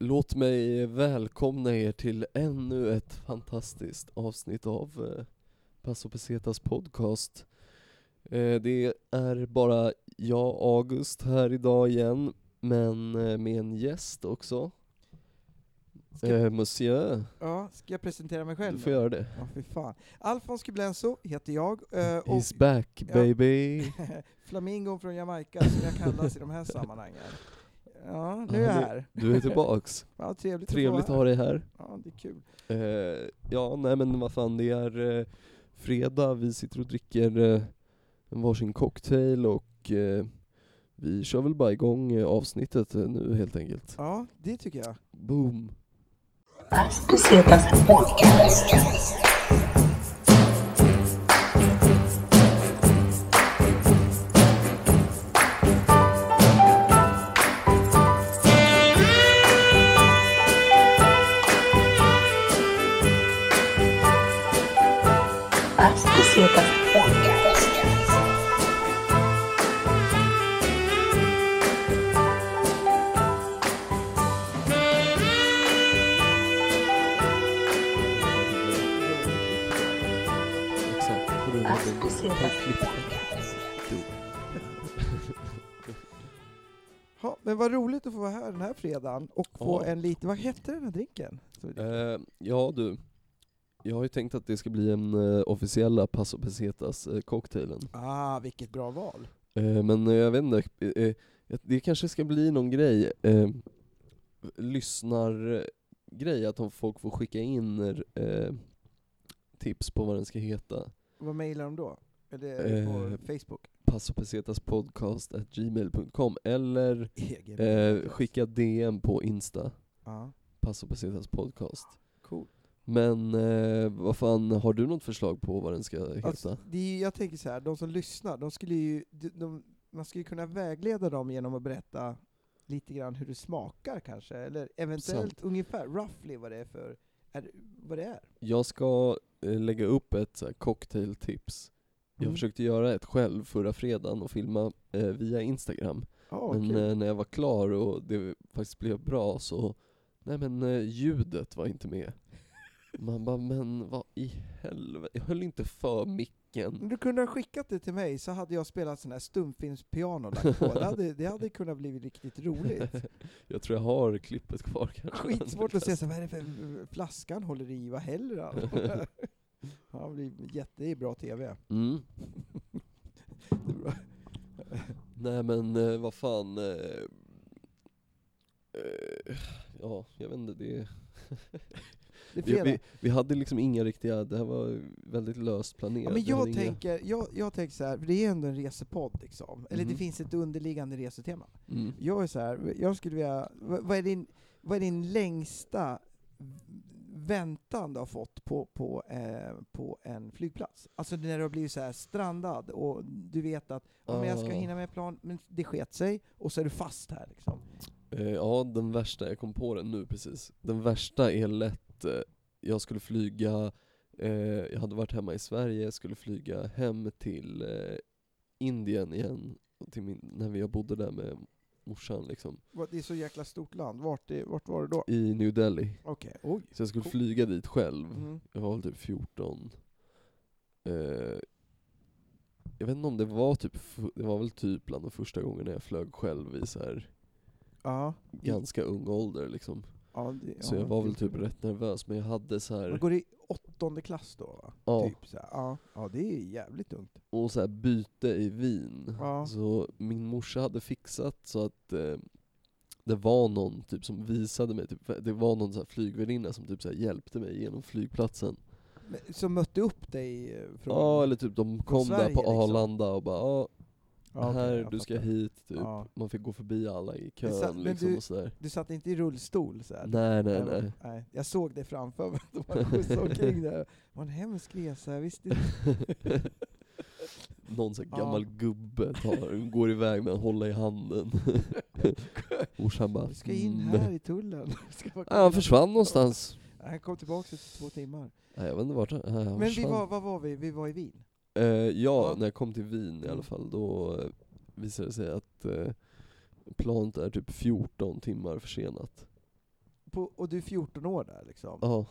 Låt mig välkomna er till ännu ett fantastiskt avsnitt av eh, Passo Pesetas podcast. Eh, det är bara jag, August, här idag igen, men eh, med en gäst också. Ska, Eh, monsieur, ja, ska jag presentera mig själv? du får då? göra det. Ja, fy fan. Alfons Gublenso heter jag, eh, och He's back ja. baby! flamingon från Jamaica som jag kallas i de här sammanhangen. Ja, nu är jag Ja, här. Du är tillbaks. Ja, trevligt, Trevligt att att ha dig här. Ja, det är kul. Eh, ja, nej men vad fan, det är eh, fredag, vi sitter och dricker eh, en varsin cocktail och eh, vi kör väl bara igång eh, avsnittet eh, nu helt enkelt. Ja, det tycker jag. Boom! Roligt att få vara här den här fredagen och få en liten, vad hette den här drinken? Eh, ja du, jag har ju tänkt att det ska bli en eh, officiella Paso Pesetas eh, cocktailen. Ah, vilket bra val. Eh, men eh, jag vet inte, eh, eh, det kanske ska bli någon grej, eh, lyssnargrej, att om folk får skicka in tips på vad den ska heta. Vad mejlar de då? Eller Eh, på Facebook? passopesetaspodcast.gmail.com eller Egen eh, skicka DM på Insta, Ja, Passopesetas cool. Men eh, vad fan, har du något förslag på vad den ska heta? Alltså, det är, jag tänker så här, de som lyssnar, de skulle ju, de, de, man skulle kunna vägleda dem genom att berätta lite grann hur det smakar kanske, eller eventuellt Sant. ungefär, roughly vad det är för, är, vad det är. Jag ska eh, lägga upp ett så här, cocktailtips. Jag Mm. försökte göra ett själv förra fredagen och filma eh, via Instagram. Ja, men kul. eh, när jag var klar och det faktiskt blev bra så, nej men eh, ljudet var inte med. Man bara, men vad i helvete, jag höll inte för micken. Men Du kunde ha skickat det till mig så hade jag spelat sån här stumfilmspiano lagt på. Det hade, det hade kunnat bli riktigt roligt. Jag tror jag har klippet kvar kanske. Skitsvårt att se så, vad är det för flaskan håller i, vad häller han? Ja, det blir jätte, det är bra TV. Mm. Det är bra. Nej men eh, vad fan. Eh, eh, ja, jag vet inte. Det, Det är vi, vi, vi hade liksom inga riktiga, det här var väldigt löst planerat. Ja, men jag inga- tänker, jag, jag tänker så här, för det är ändå en resepodd liksom. Eller det Mhm. finns ett underliggande resetema. Mm. Jag är så här, jag skulle vilja, vad, vad, är din, vad är din längsta väntan du har fått på, på, eh, på en flygplats? Alltså när du har blivit så här strandad och du vet att men jag ska Ah. hinna med plan, men det sket sig, och så är du fast här liksom. Eh, ja, den värsta, jag kom på den nu precis. Den värsta är lätt, eh, jag skulle flyga, eh, jag hade varit hemma i Sverige, skulle flyga hem till eh, Indien igen, till min, när vi bodde där med morsan liksom, Vad- Det är så jäkla stort land, vart, det, vart var det då? i New Delhi. Okej, oj. Så jag skulle Cool. flyga dit själv, Mm. jag var väl typ 14. Eh, jag vet inte om det var typ, fu- det var väl typ bland de första gångerna jag flög själv i så här Ja. ganska ung ålder liksom. Ja, det, Så ja, jag var väl typ rätt nervös, men jag hade så Man här går i åttonde klass då va? Ja. Typ så här. Ja. ja, det är jävligt ungt. och så här byte i Wien. Ja. Så min morsa hade fixat så att eh, det var någon typ som visade mig, typ, det var någon så här flygvärdinna som typ så hjälpte mig genom flygplatsen. Men, som mötte upp dig eh, från... Ja eller typ de kom där på liksom? Arlanda och bara ja, okej, här du ska hit typ. Ja. Man fick gå förbi alla i kön men liksom du- och sådär. Du satt inte i rullstol så här. Nej nej nej. nej. Jag såg det framför mig, de hade skjutsat omkring där. Det var en hemsk resa, jag visste inte. Någon sån Ja. gammal gubbe tar, går iväg med en hålla i handen. Morsan bara Du ska in här i tullen. Bara Ja, han försvann någonstans. Han kom tillbaka efter två timmar. Nej, jag vet inte vart han, Men vi var, vad var vi? Vi var i Wien. Eh, ja, Ja. när jag kom till Wien i alla fall, då eh, visade det sig att eh, planet är typ 14 timmar försenat. på, och du är 14 år där liksom. Ja,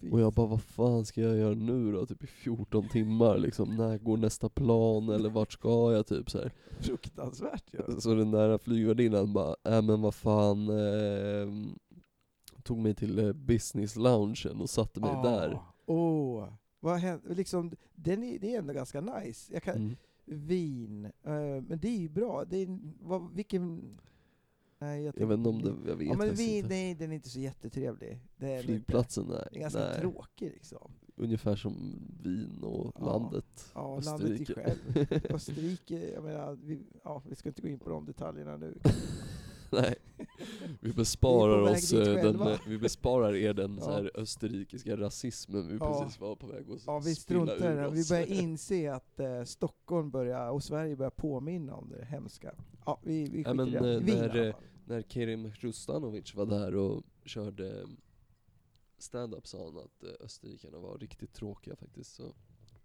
Fy och jag bara vad fan ska jag göra nu då? Typ i 14 timmar liksom, när går nästa plan eller vart ska jag typ så här. fruktansvärt ju. Så den där flygvärdinnan bara, äh men vad fan, eh, tog mig till eh, business loungen och satte mig där. Åh, oh, vad hände? Liksom, den är, det är ändå ganska nice. Kan, Mm. Vin, eh, men det är ju bra. Det är, vad, vilken... Nej, jag, Jag vet inte om det, jag vet ja, men vin, inte. nej, den är inte så jättetrevlig. Är den Flygplatsen, Inte. Det är nej. ganska nej. tråkig liksom. Ungefär som Wien och Ja. landet. Ja, landet i Österrike. själv. Österrike, jag menar, vi, ja, vi ska inte gå in på de detaljerna nu. Nej, vi Vi besparar väg oss eh, den, eh, vi besparar er den Ja. så här österrikiska rasismen vi Ja. precis var på väg att Ja, vi struntar i ur det. Vi oss. börjar inse att eh, Stockholm börjar, och Sverige börjar påminna om det hemska. Ja, vi, vi skiter men, i det. eh, när. När Kerim Rustanovic var där och körde stand-up sa han att österrikarna var riktigt tråkiga faktiskt. Så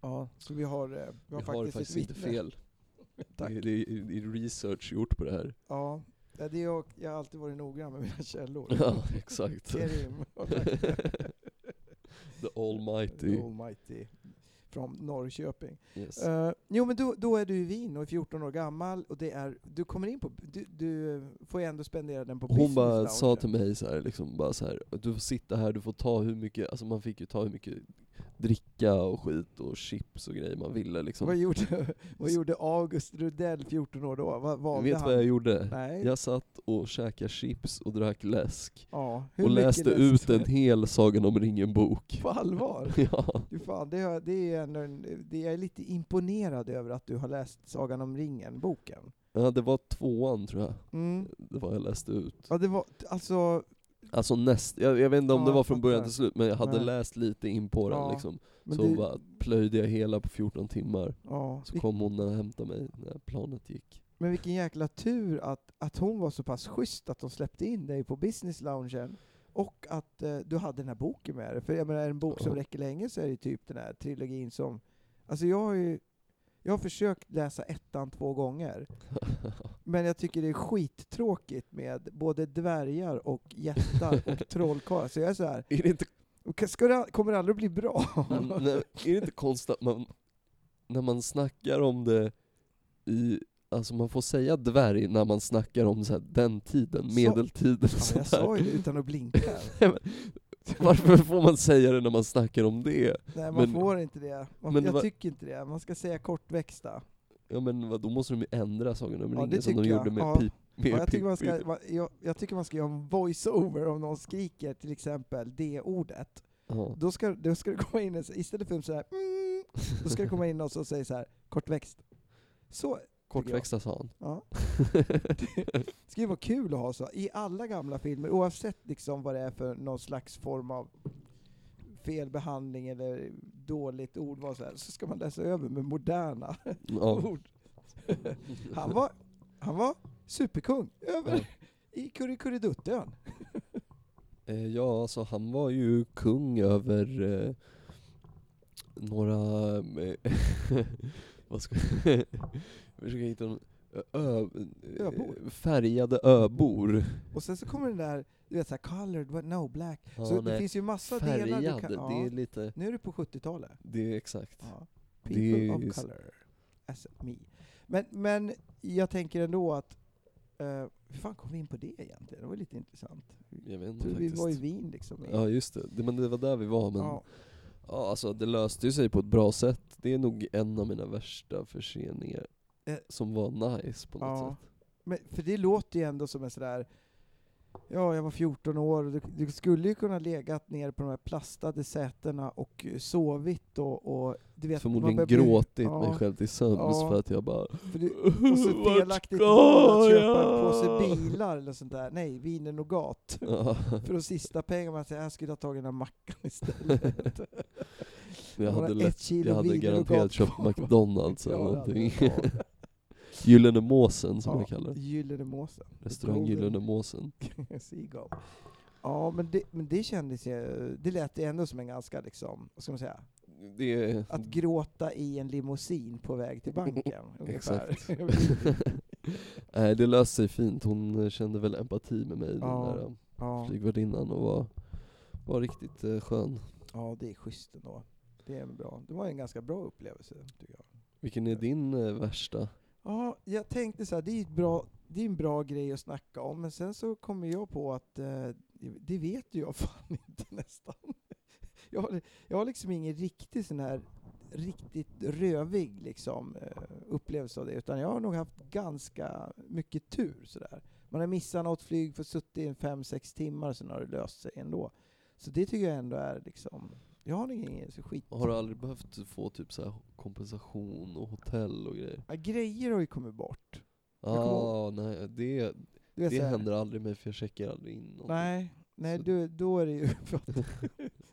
Ja, så vi har, vi vi har har faktiskt, faktiskt ett inte fel. Tack. Det, är- det är research gjort på det här. Ja, ja, det är jag, jag har alltid varit noggrann med mina källor. Ja, exakt. Kerim. The almighty. Almighty. Från Norrköping. Yes. Eh, jo men då, då är du i Wien och är 14 år gammal och det är, du kommer in på, du, du får ju ändå spendera den på Hon bara sa till mig så här, liksom, bara så här, du får sitta här, du får ta hur mycket, alltså man fick ju ta hur mycket dricka och skit och chips och grejer man ville liksom. Vad gjorde, vad gjorde August Rudell, 14 år då? Vad valde Vet han? vad jag gjorde? Nej. Jag satt och käkade chips och drack läsk. ja. Hur och läste läste ut en hel Sagan om ringen-bok. På allvar? ja. Du fan, det, har- det är en, det jag är lite imponerad över att du har läst Sagan om ringen-boken. ja, det var tvåan tror jag. Mm. Det var jag läste ut. Ja, det var, alltså, Alltså näst, jag, jag vet inte om Ja, det var från början till slut, men jag hade Nej. läst lite in på den Ja, liksom. Så du, bara plöjde jag hela på 14 timmar. ja, Så vil- kom hon och hämtade mig när planet gick. men vilken jäkla tur att, att hon var så pass schysst att de släppte in dig på business loungen och att eh, du hade den här boken med dig. För jag menar, en bok som räcker länge så är det typ den här trilogin som... Alltså jag har ju jag har försökt läsa ettan två gånger, men jag tycker det är skittråkigt med både dvärgar och jättar och trollkarlar. Så jag är så här, är det inte ska det, kommer det aldrig bli bra? Men, nej, är det inte konstigt att man, när man snackar om det i, alltså man får säga dvärg när man snackar om så här, den tiden, Så- medeltiden och Ja, jag sa ju det utan att blinka. Varför får man säga det när man snackar om det? Nej, man Men- får inte det. Man, men jag tycker inte det. Man ska säga kortväxta. Ja men vad, då måste de ju ändra Sagan om Ja, ringen det som de jag. gjorde med Ja. pip. Med Ja, jag, tycker man ska, man- jag, jag tycker man ska göra en voice-over om någon skriker till exempel det ordet. Ja. Då ska, då ska det komma in en, istället för så här, mm, då ska det komma in någon som säger så här kortväxt. Så, Kortväxta sa han. ja. Det skulle ju vara kul att ha så. I alla gamla filmer, oavsett liksom vad det är för någon slags form av felbehandling eller dåligt ordval så, här, så ska man läsa över med moderna Ja. ord. Han var, han var superkung över i Kurrekurreduttön. Eh, ja, alltså han var ju kung över eh, några, eh, vad ska jag försöka hitta någon, ö, ö, färgade öbor. Och sen så kommer den där, du vet såhär colored, what, no black. Ja, så det nej, finns ju massa delar du Färgad, kan... det är lite, nu är du på 70-talet. det är exakt. Ja. Det People är of color. As me. Men, men jag tänker ändå att, uh, hur fan kom vi in på det egentligen? Det var lite intressant. Jag vet inte tror vi var i Wien liksom. Ja just det. det, men det var där vi var men Ja. ja. alltså det löste ju sig på ett bra sätt. Det är nog en av mina värsta förseningar Eh. som var nice på något Ja. sätt. Men, för det låter ju ändå som en sådär, ja jag var 14 år, du, du skulle ju kunna legat ner på de här plastade sätena och sovit och, och du vet, Förmodligen man gråtit ja, mig själv till sömns Ja. för att jag bara För du, och så felaktigt att köpa en påse bilar eller sånt där. Nej, viner nougat. Ja. För de sista pengarna, man säger jag skulle ha tagit den här mackan istället. Jag hade, lätt, jag hade garanterat köpt. McDonalds eller någonting. Gyllene måsen som Ja, jag kallar det. Gyllene måsen. Restaurang Gyllene måsen. Seagull. Ja, men det, men det kändes ju, det lät ändå som en ganska liksom, vad ska man säga, är... att gråta i en limousin på väg till banken. ungefär. Nej det löste sig fint, hon kände väl empati med mig Ja. den där Ja, flygvärdinnan och var, var riktigt eh, skön. ja, det är schysst ändå. Det är bra. Det var en ganska bra upplevelse, tycker jag. Vilken är din eh, värsta? Ja, jag tänkte så här, det är, ett bra, det är en bra grej att snacka om, men sen så kommer jag på att eh, det vet ju jag fan inte nästan. Jag har, jag har liksom ingen riktig sån här riktigt rövig liksom, eh, upplevelse av det, utan jag har nog haft ganska mycket tur sådär. Man har missat något flyg, för suttit i en fem, sex timmar, sen har det löst sig ändå. Så det tycker jag ändå är liksom, jag har ingen skit. Har du aldrig behövt få typ så här kompensation och hotell och grejer? Ja, grejer har ju kommit bort. Ja, kommer ah, nej det, det här- händer aldrig mig för jag checkar aldrig in någonting. Nej, nej du, då är det ju för att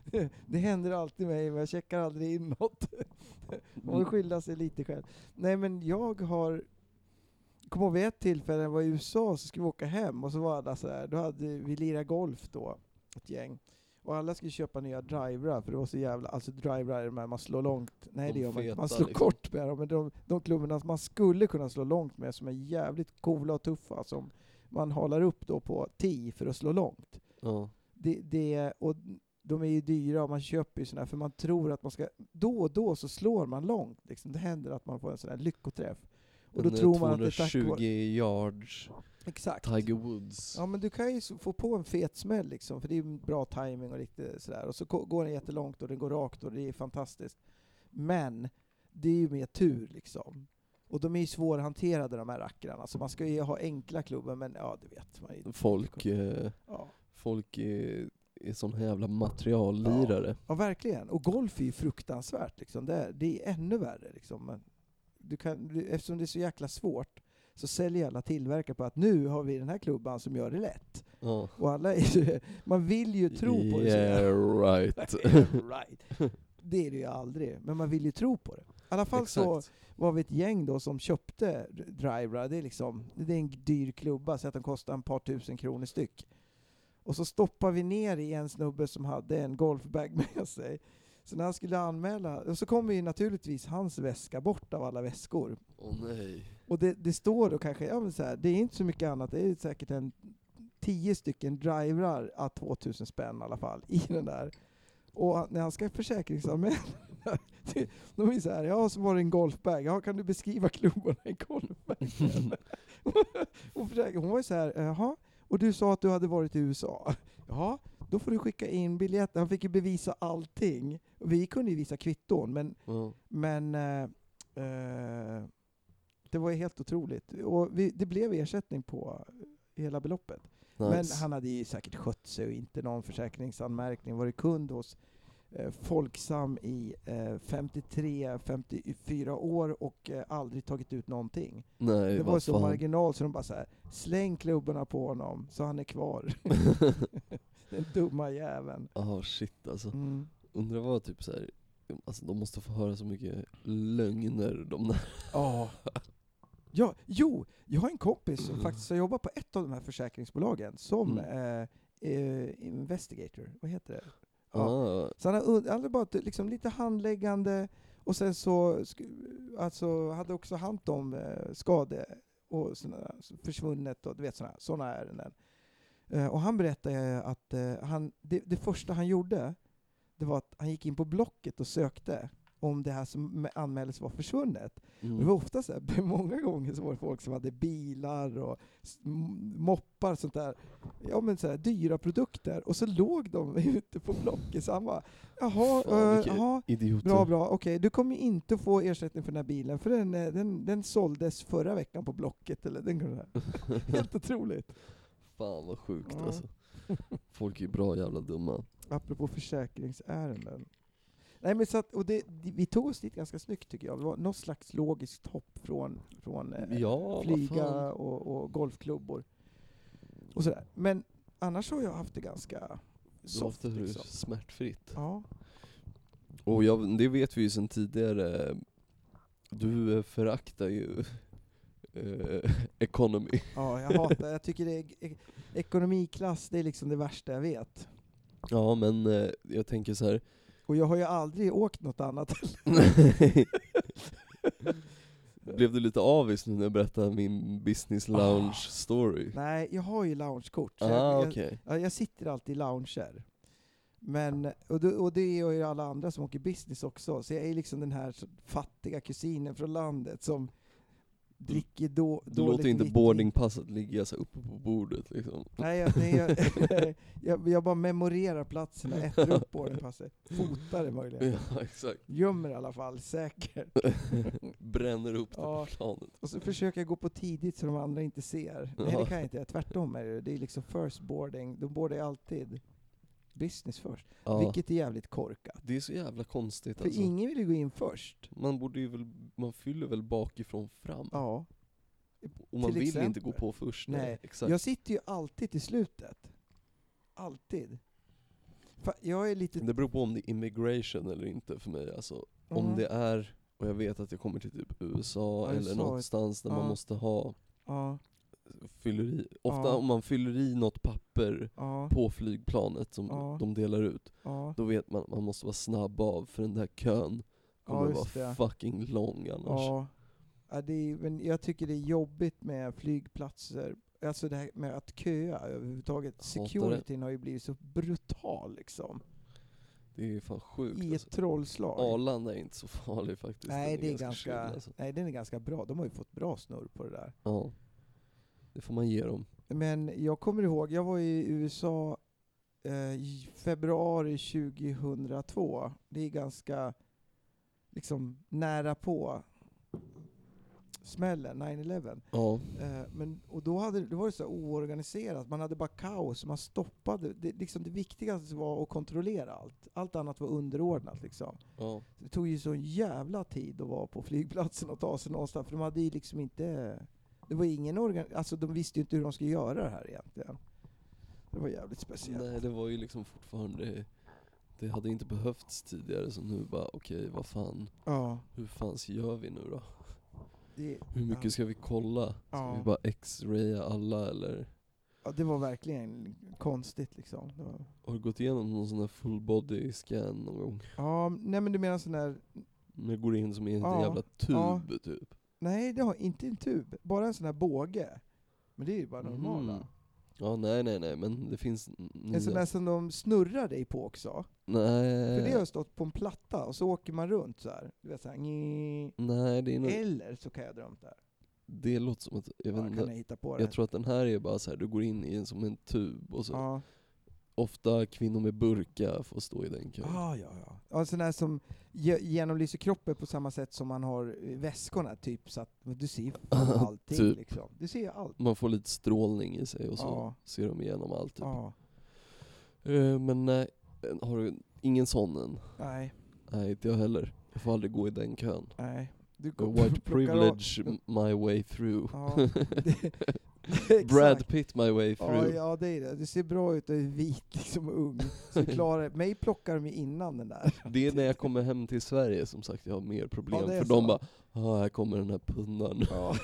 det händer alltid mig, men jag checkar aldrig in något. Man får skylla sig lite själv. Nej men jag har, kom ihåg vid ett tillfälle när jag var i USA så skulle vi åka hem och så var alla så här, då hade vi lirat golf då, ett gäng. Och alla skulle köpa nya drivrar, för det var så jävla, alltså drivrar är de här man slår långt, nej De det gör man inte, man slår liksom. kort med dem, men de, de klubborna som man skulle kunna slå långt med, som är jävligt coola och tuffa, som man halar upp då på 10 för att slå långt Ja. det, det, och de är ju dyra och man köper ju sådana här för man tror att man ska, då och då så slår man långt liksom. Det händer att man får en sån här lyckoträff. Och då tror man att det är tack 220 vare... yards, Exakt. Tiger Woods. Ja men du kan ju få på en fet smäll liksom, för det är bra timing och riktigt sådär. Och så går den jättelångt och den går rakt och det är fantastiskt. Men det är ju mer tur liksom. Och de är ju svårhanterade de här rackarna, så man ska ju ha enkla klubbor, men ja det vet man ju. Folk, eh, Ja. folk är, är sån jävla materiallirare. Ja, verkligen. Och golf är ju fruktansvärt. Liksom. Det, är, det är ännu värre. Liksom. Men du kan, du, eftersom det är så jäkla svårt så säljer alla tillverkare på att nu har vi den här klubban som gör det lätt. Ja. Och alla ju- man vill ju tro på det. så Yeah right. right. Det är det ju aldrig, men man vill ju tro på det. I alla fall så Exakt. var vi ett gäng då som köpte drivrar. Det är liksom, det är en dyr klubba så att den kostar ett par tusen kronor styck. Och så stoppar vi ner i en snubbe som hade en golfbag med sig. Så när han skulle anmäla, och så kommer ju naturligtvis hans väska bort av alla väskor. Åh nej. Och det, det står då kanske, ja men så här, det är inte så mycket annat, det är säkert en tio stycken drivrar à 2000 spänn i alla fall i den där. Och när han ska försäkringsanmäla, de är så här, ja så var det en golfbag, ja kan du beskriva klubborna i golfbagen? och hon var ju så här, jaha, och du sa att du hade varit i USA? Ja, då får du skicka in biljetter. Han fick ju bevisa allting. Vi kunde ju visa kvitton, men Ja. men eh, eh, det var helt otroligt. Och vi, det blev ersättning på hela beloppet. Men Nice. han hade ju säkert skött sig och inte någon försäkringsanmärkning. Varit kund hos eh, Folksam i eh, 53-54 år och eh, aldrig tagit ut någonting. nej, det var så fan. marginal så de bara så här, släng klubborna på honom så han är kvar. Den dumma jäveln. Ja shit alltså. Mm. Undrar vad typ så här. Alltså de måste få höra så mycket lögner de där. Ja. Ja. Jo, jag har en kompis som faktiskt har jobbat på ett av de här försäkringsbolagen som Mm. eh, eh, investigator. Vad heter det? Ja. Ah, Så han un- han hade bara liksom lite handläggande och sen så alltså, hade också hand om eh, skade och såna, försvunnet och du vet sådana såna ärenden. Eh, och han berättade att eh, han, det, det första han gjorde det var att han gick in på Blocket och sökte om det här som anmäldes var försvunnet. Och det mm. var ofta så här, många gånger så var det folk som hade bilar och moppar och sånt där. Ja men så här, dyra produkter. Och så låg de ute på Blocket samma. Jaha, Fan, uh, vilka jaha bra bra, okej du kommer inte få ersättning för den här bilen för den, eh, den, den såldes förra veckan på Blocket. Eller den Helt otroligt. Fan vad sjukt Ja. alltså. Folk är bra jävla dumma. Apropå försäkringsärenden. Nej, men så att, och det, vi tog oss dit ganska snyggt tycker jag. Det var något slags logiskt hopp från, från eh, Ja, flyga och, och golfklubbor. Och sådär. Men annars har jag haft det ganska Du har soft. haft det Liksom. smärtfritt. Ja. Och jag, det vet vi ju sedan tidigare. Du eh, föraktar ju eh, economy. ja, jag hatar Jag tycker det är, e- ekonomiklass, det är liksom det värsta jag vet. Ja men eh, jag tänker så här. Och jag har ju aldrig åkt något annat. Blev du lite avis nu när jag berättade min business lounge story? Nej, jag har ju loungekort. Ah, jag, okej. jag, ja, jag sitter alltid i lounger. Men, och, det, och det gör ju alla andra som åker business också, så jag är liksom den här fattiga kusinen från landet som dricker då, Du dåligt låter inte boardingpasset ligga så uppe på bordet liksom. Nej, jag, nej jag, jag, jag bara memorerar platserna, äter upp boardingpasset, fotar det möjligen. Ja, exakt. Gömmer i alla fall, säkert. Bränner upp det Ja. på planet. Och så försöker jag gå på tidigt så de andra inte ser. Nej det kan jag inte, tvärtom är det. Det är liksom first boarding, de boardar ju alltid business först. Ja. Vilket är jävligt korkat. Det är så jävla konstigt För alltså. ingen vill ju gå in först. Man borde ju väl, man fyller väl bakifrån fram? Ja. Och man till vill inte exempel. gå på först. Nej, Nej, exakt. Jag sitter ju alltid till slutet. Alltid. Fa- jag är lite... Det beror på om det är immigration eller inte för mig alltså. Om det är, och jag vet att jag kommer till typ USA Ja, eller USA, någonstans där man ja. måste ha Ja, fylleri. Ofta Ja. om man fyller i något papper ja, på flygplanet som Ja. de delar ut, då vet man att man måste vara snabb av för den där kön kommer Ja, vara det. fucking lång annars. Ja. Det är, men jag tycker det är jobbigt med flygplatser, alltså det här med att köa överhuvudtaget. Securityn har ju blivit så brutal liksom. Det är fan sjukt I ett alltså. trollslag. Arlanda är inte så farlig faktiskt. nej, Den det är ganska, chill, alltså. nej, den är ganska bra. De har ju fått bra snurr på det där. Ja. Det får man ge dem. Men jag kommer ihåg, jag var i USA eh, i februari 2002. Det är ganska liksom nära på smällen, 9-11. Ja. Eh, men, och då, hade, då var det så oorganiserat, man hade bara kaos, man stoppade. Det, liksom det viktigaste var att kontrollera allt. Allt annat var underordnat liksom. ja. Det tog ju så jävla tid att vara på flygplatsen och ta sig någonstans, för de hade ju liksom inte... Det var ingen organ... Alltså de visste ju inte hur de skulle göra det här egentligen. Det var jävligt speciellt. Nej, det var ju liksom fortfarande, det hade inte behövts tidigare så nu bara okej, vad fan, Ja, hur fan gör vi nu då? det, Hur mycket ska vi kolla? Ska Ja. vi bara x-raya alla eller? ja, det var verkligen konstigt liksom. Var, Har du gått igenom någon sån här full body scan någon gång? ja, nej men du menar sån där... När går in som i en Ja, jävla tub ja. typ? Nej, det har inte en tub. Bara en sån här båge. Men det är ju bara normala. Mhm. Ja, nej nej nej, men det finns nya. En sån där som de snurrar dig på också. Nej. För det har stått på en platta och så åker man runt så här. Du vet såhär, Nej, det är nog, Eller så kan jag drömt där. det låter som att, jag, Ja, kan jag hitta på det? jag tror att den här är bara så här, du går in i en som en tub och så Ja. Ofta kvinnor med burka får stå i den kön. Ah, ja, ja. ja. En sån där som genomlyser kroppen på samma sätt som man har i väskorna, typ, så att du ser allting Typ. liksom. Du ser allt. Man får lite strålning i sig och så Ja. ser de igenom allt typ. Ja. Eh, Men nej, har du ingen sån än? Nej, Nej, inte jag heller. Jag får aldrig gå i den kön. nej. Du går- white av- privilege my way through. Ja, det-. Brad Pitt my way Ja, through. ja, det är det. Du ser bra ut och är vit liksom och ung. Så klarar. Mig plockar de ju innan den där. Det är när jag kommer hem till Sverige som sagt jag har mer problem. Ja, för så. de bara ah, här kommer den här pundaren. Ja,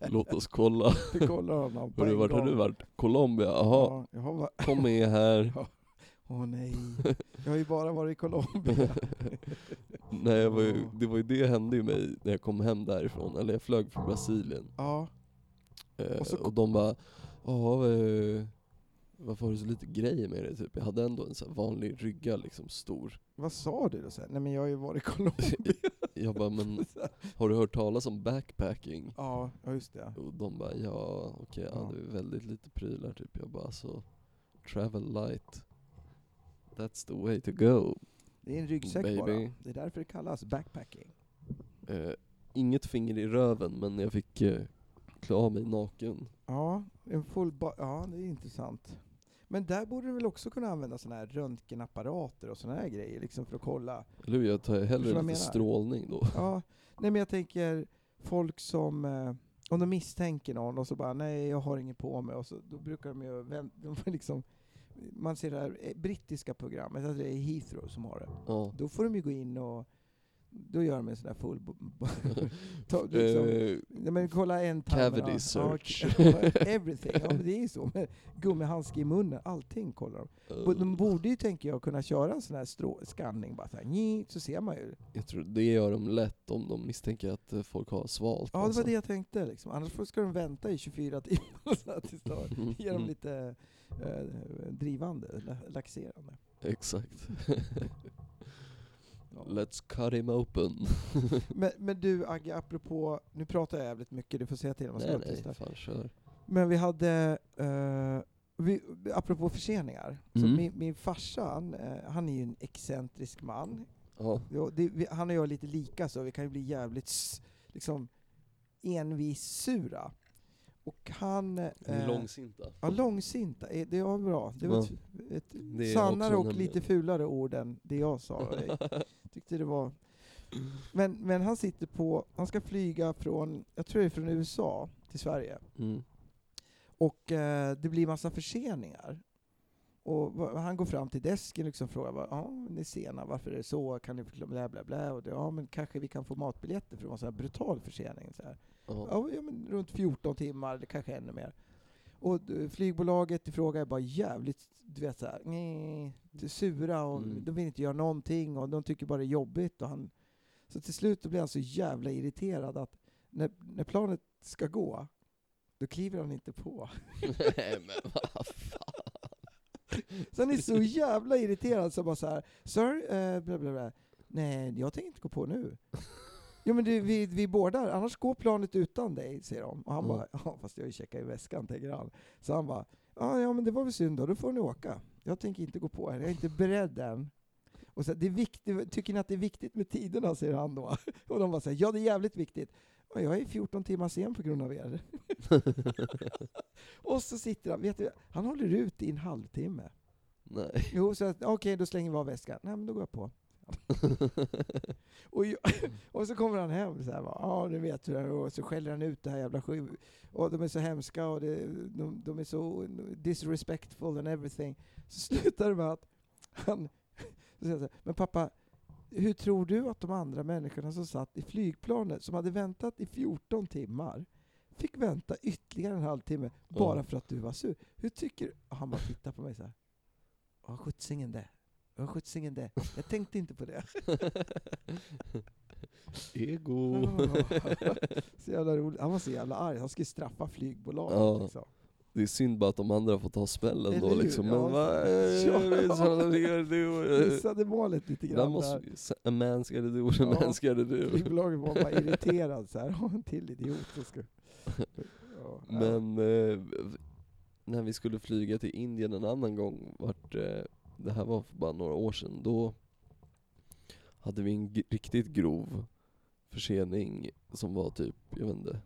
Låt oss kolla. du kollar honom på Hörru, vart har du varit? Colombia? Jaha, Ja, jag har va- kom med här. Åh nej, jag har ju bara varit i Colombia. Nej, var ju, Ja. det var ju det hände ju mig när jag kom hem därifrån, eller jag flög från Brasilien. Ja, Och så och de bara, ja eh, varför har du så lite grejer med dig? Typ. Jag hade ändå en här vanlig rygga, liksom stor. vad sa du då sen? Nej men jag har ju varit i Colombia. Jag bara, men har du hört talas om backpacking? Ja, just det. Och de bara, ja okej, ja. Ja. det är väldigt lite prylar typ. Jag bara, så travel light. That's the way to go. Det är en ryggsäck bara. Baby. Det är därför det kallas backpacking. Eh, inget finger i röven, men jag fick eh, klä av mig naken. Ja, en full ja, det är intressant. Men där borde du väl också kunna använda såna här röntgenapparater och såna här grejer liksom för att kolla. Eller hur? Jag tar hellre lite menar? strålning då. Ja, nej men jag tänker folk som, eh, om de misstänker någon och så bara nej jag har inget på mig och så, då brukar de ju vänt, de får liksom, man ser det här eh, brittiska programmet, alltså det är Heathrow som har det. Ja. Då får de ju gå in och då gör de en sån där full... ta, liksom, Eh, ja, men kolla en Cavity search. Everything, ja men det är ju så. Med gummihandske i munnen, allting kollar de. Bo- De borde ju, tänker jag, kunna köra en sån här strå- scanning, bara så, här, nji, så ser man ju. jag tror det gör de lätt om de misstänker att eh, folk har svalt. Ja, det alltså. var det jag tänkte. Liksom. Annars ska de vänta i 24 timmar så att det står. Ge dem lite eh, drivande, la- laxerande. Exakt. Let's cut him open. Men, men du Agge, apropå, nu pratar jag jävligt mycket, du får säga till om jag ska nej nej, fan kör. Men vi hade, eh, vi, apropå förseningar, Mm. min, min farsa, han, eh, han är ju en excentrisk man. Ja. Ja, det, vi, han och jag är lite lika så vi kan ju bli jävligt liksom envis sura. Och han... Eh, långsinta. Ja, långsinta, eh, det var bra. Det var ett, ett Det sannare och lite fulare ord än det jag sa. Jag tyckte det var... Men, men han sitter på, han ska flyga från, jag tror det är från USA till Sverige. Mm. Och eh, det blir massa förseningar. Och han går fram till desken och liksom frågar ja, ni är sena, varför är det så? Kan ni förklara? Bla, bla, bla. Och det, ja, men kanske vi kan få matbiljetter för det var en sån här brutal försening. Så här. Ja. Ja, men runt 14 timmar, eller kanske ännu mer. Och eh, flygbolaget i fråga är bara jävligt, du vet såhär, sura och Mm. de vill inte göra någonting och de tycker bara det är jobbigt. Och han, så till slut blir han så jävla irriterad att när, när planet ska gå, då kliver han inte på. Nej men vad fan. Så han är så jävla irriterad så bara så här, Sir, eh, bla bla bla. Nej, jag tänker inte gå på nu. Jo men du, vi, vi bordar, annars går planet utan dig, säger de. Och han Mm. bara, ja fast jag har ju checkat i väskan, tänker han. Så han bara, ja, ja men det var väl synd då, då får ni åka. Jag tänker inte gå på er, jag är inte beredd än. Och så, det är viktigt, tycker ni att det är viktigt med tiderna, säger han då. Och de bara säger, ja det är jävligt viktigt. Och jag är 14 timmar sen på grund av er. och så sitter han, vet du, han håller ut i en halvtimme. Nej. Jo, så att, okej, då slänger vi av väskan. Nej, men då går jag på. och, jag, och så kommer han hem så här, ja nu vet du det här, och så skäller han ut det här jävla sju, och de är så hemska och det, de, de är så disrespectful and everything. Så slutar det med att han, säger så här, men pappa, hur tror du att de andra människorna som satt i flygplanet, som hade väntat i 14 timmar, fick vänta ytterligare en halvtimme bara för att du var sur? Hur tycker du? Och han bara tittar på mig så här. Ja, skjutsingen det. Ja, skjutsingen det. Jag tänkte inte på det. Ego. så jävla roligt. Han var så jävla arg. Han skulle straffa flygbolaget. Ja. Liksom. Det är synd bara att de andra får ta smällen Eller då hur? liksom. Men Ja. vad... Ja. Missade målet lite grann måste, där. a man's gotta do what a Ja. man's gotta do. Flygbolaget var bara irriterad så här. "Ja, En till idiot. som ska... Ja. Men eh, när vi skulle flyga till Indien en annan gång, vart, eh, det här var för bara några år sedan, då hade vi en riktigt grov försening som var typ, jag vet inte,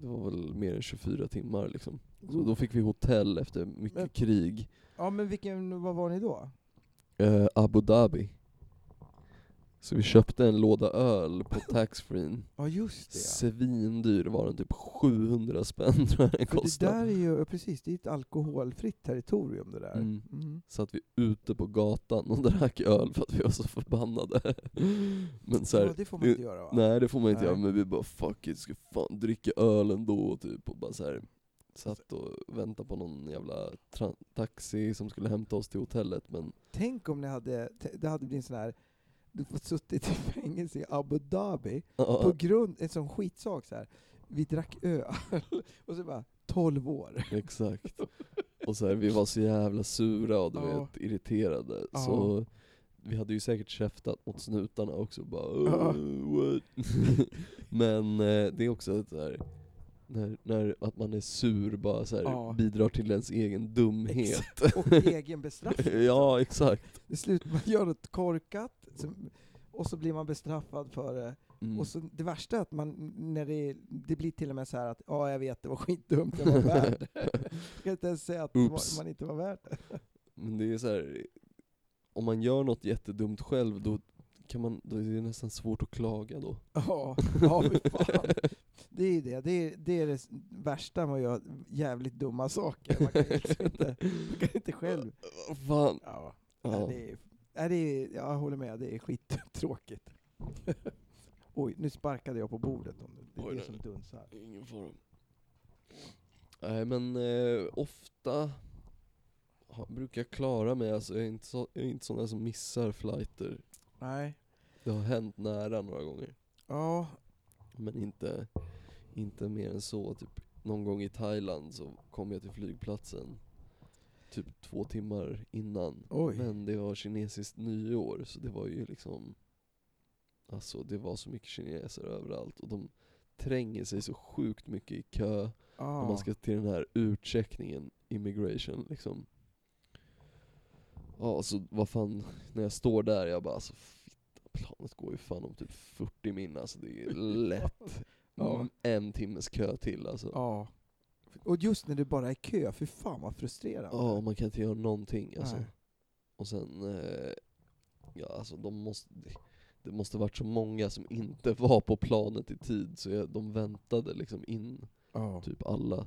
det var väl mer än 24 timmar liksom. Så då fick vi hotell efter mycket Men- krig. Ja men vilken, vad var ni då? Eh, Abu Dhabi. Så vi köpte en låda öl på taxfree. Ja just det. ja. Svindyr var den, typ 700 spänn tror jag den För det kostade. där är ju, precis, det är ett alkoholfritt territorium det där. Mm. Mm. satt vi ute på gatan och drack öl för att vi var så förbannade. Men så här, ja, det får man inte göra va? Nej det får man inte Nej. göra, men vi bara 'fuck it, ska fan dricka öl ändå' typ och bara så här, Satt och väntade på någon jävla taxi som skulle hämta oss till hotellet men Tänk om ni hade, det hade blivit en sån här, du fått suttit i fängelse i Abu Dhabi på grund, en sån skitsak så här. Vi drack öl, och så bara 12 år. Exakt. Och så här, vi var så jävla sura och du Ja. vet, irriterade. Ja. Så vi hade ju säkert käftat mot snutarna också bara? Men eh, det är också ett så här, när, när att man är sur bara så här, Ja. bidrar till ens egen dumhet. Och egen bestraffning. ja, exakt. Det slutar man gör något korkat, som, och så blir man bestraffad för det. Mm. Och så det värsta är att man, när det, det blir till och med så här att ja, jag vet, det var skitdumt, jag var värd. Jag kan inte ens säga att Oops. man inte var värd. Men det är så här, om man gör något jättedumt själv då kan man, då är det nästan svårt att klaga då. Ja, ja fan. Det är det. Det är, det är det värsta med att göra jävligt dumma saker. Man kan liksom inte, man kan inte själv... Fan. Ja, Ja. Nej, det är, nej, det är, jag håller med, det är skittråkigt. Oj, nu sparkade jag på bordet. Om det, det är Oj, det nej. som dunsar. Ingen fara. Nej men eh, ofta ha, brukar jag klara mig, alltså jag är inte, så, jag är inte sån där som missar flighter. Nej. Det har hänt nära några gånger. Ja, Men inte, inte mer än så. Typ någon gång i Thailand så kom jag till flygplatsen typ två timmar innan. oj. Men det var kinesiskt nyår, så det var ju liksom Alltså det var så mycket kineser överallt och de tränger sig så sjukt mycket i kö ja. om man ska till den här utcheckningen, immigration liksom Ja så vad fan, när jag står där jag bara alltså fitta, planet går ju fan om typ 40 min alltså det är lätt Ja. En timmes kö till alltså Ja. Och just när det bara är kö, för fan vad frustrerande. Ja, man kan inte göra någonting alltså. Nej. Och sen, eh, ja alltså de måste, det, måste varit så många som inte var på planet i tid, så jag, de väntade liksom in Ja. typ alla.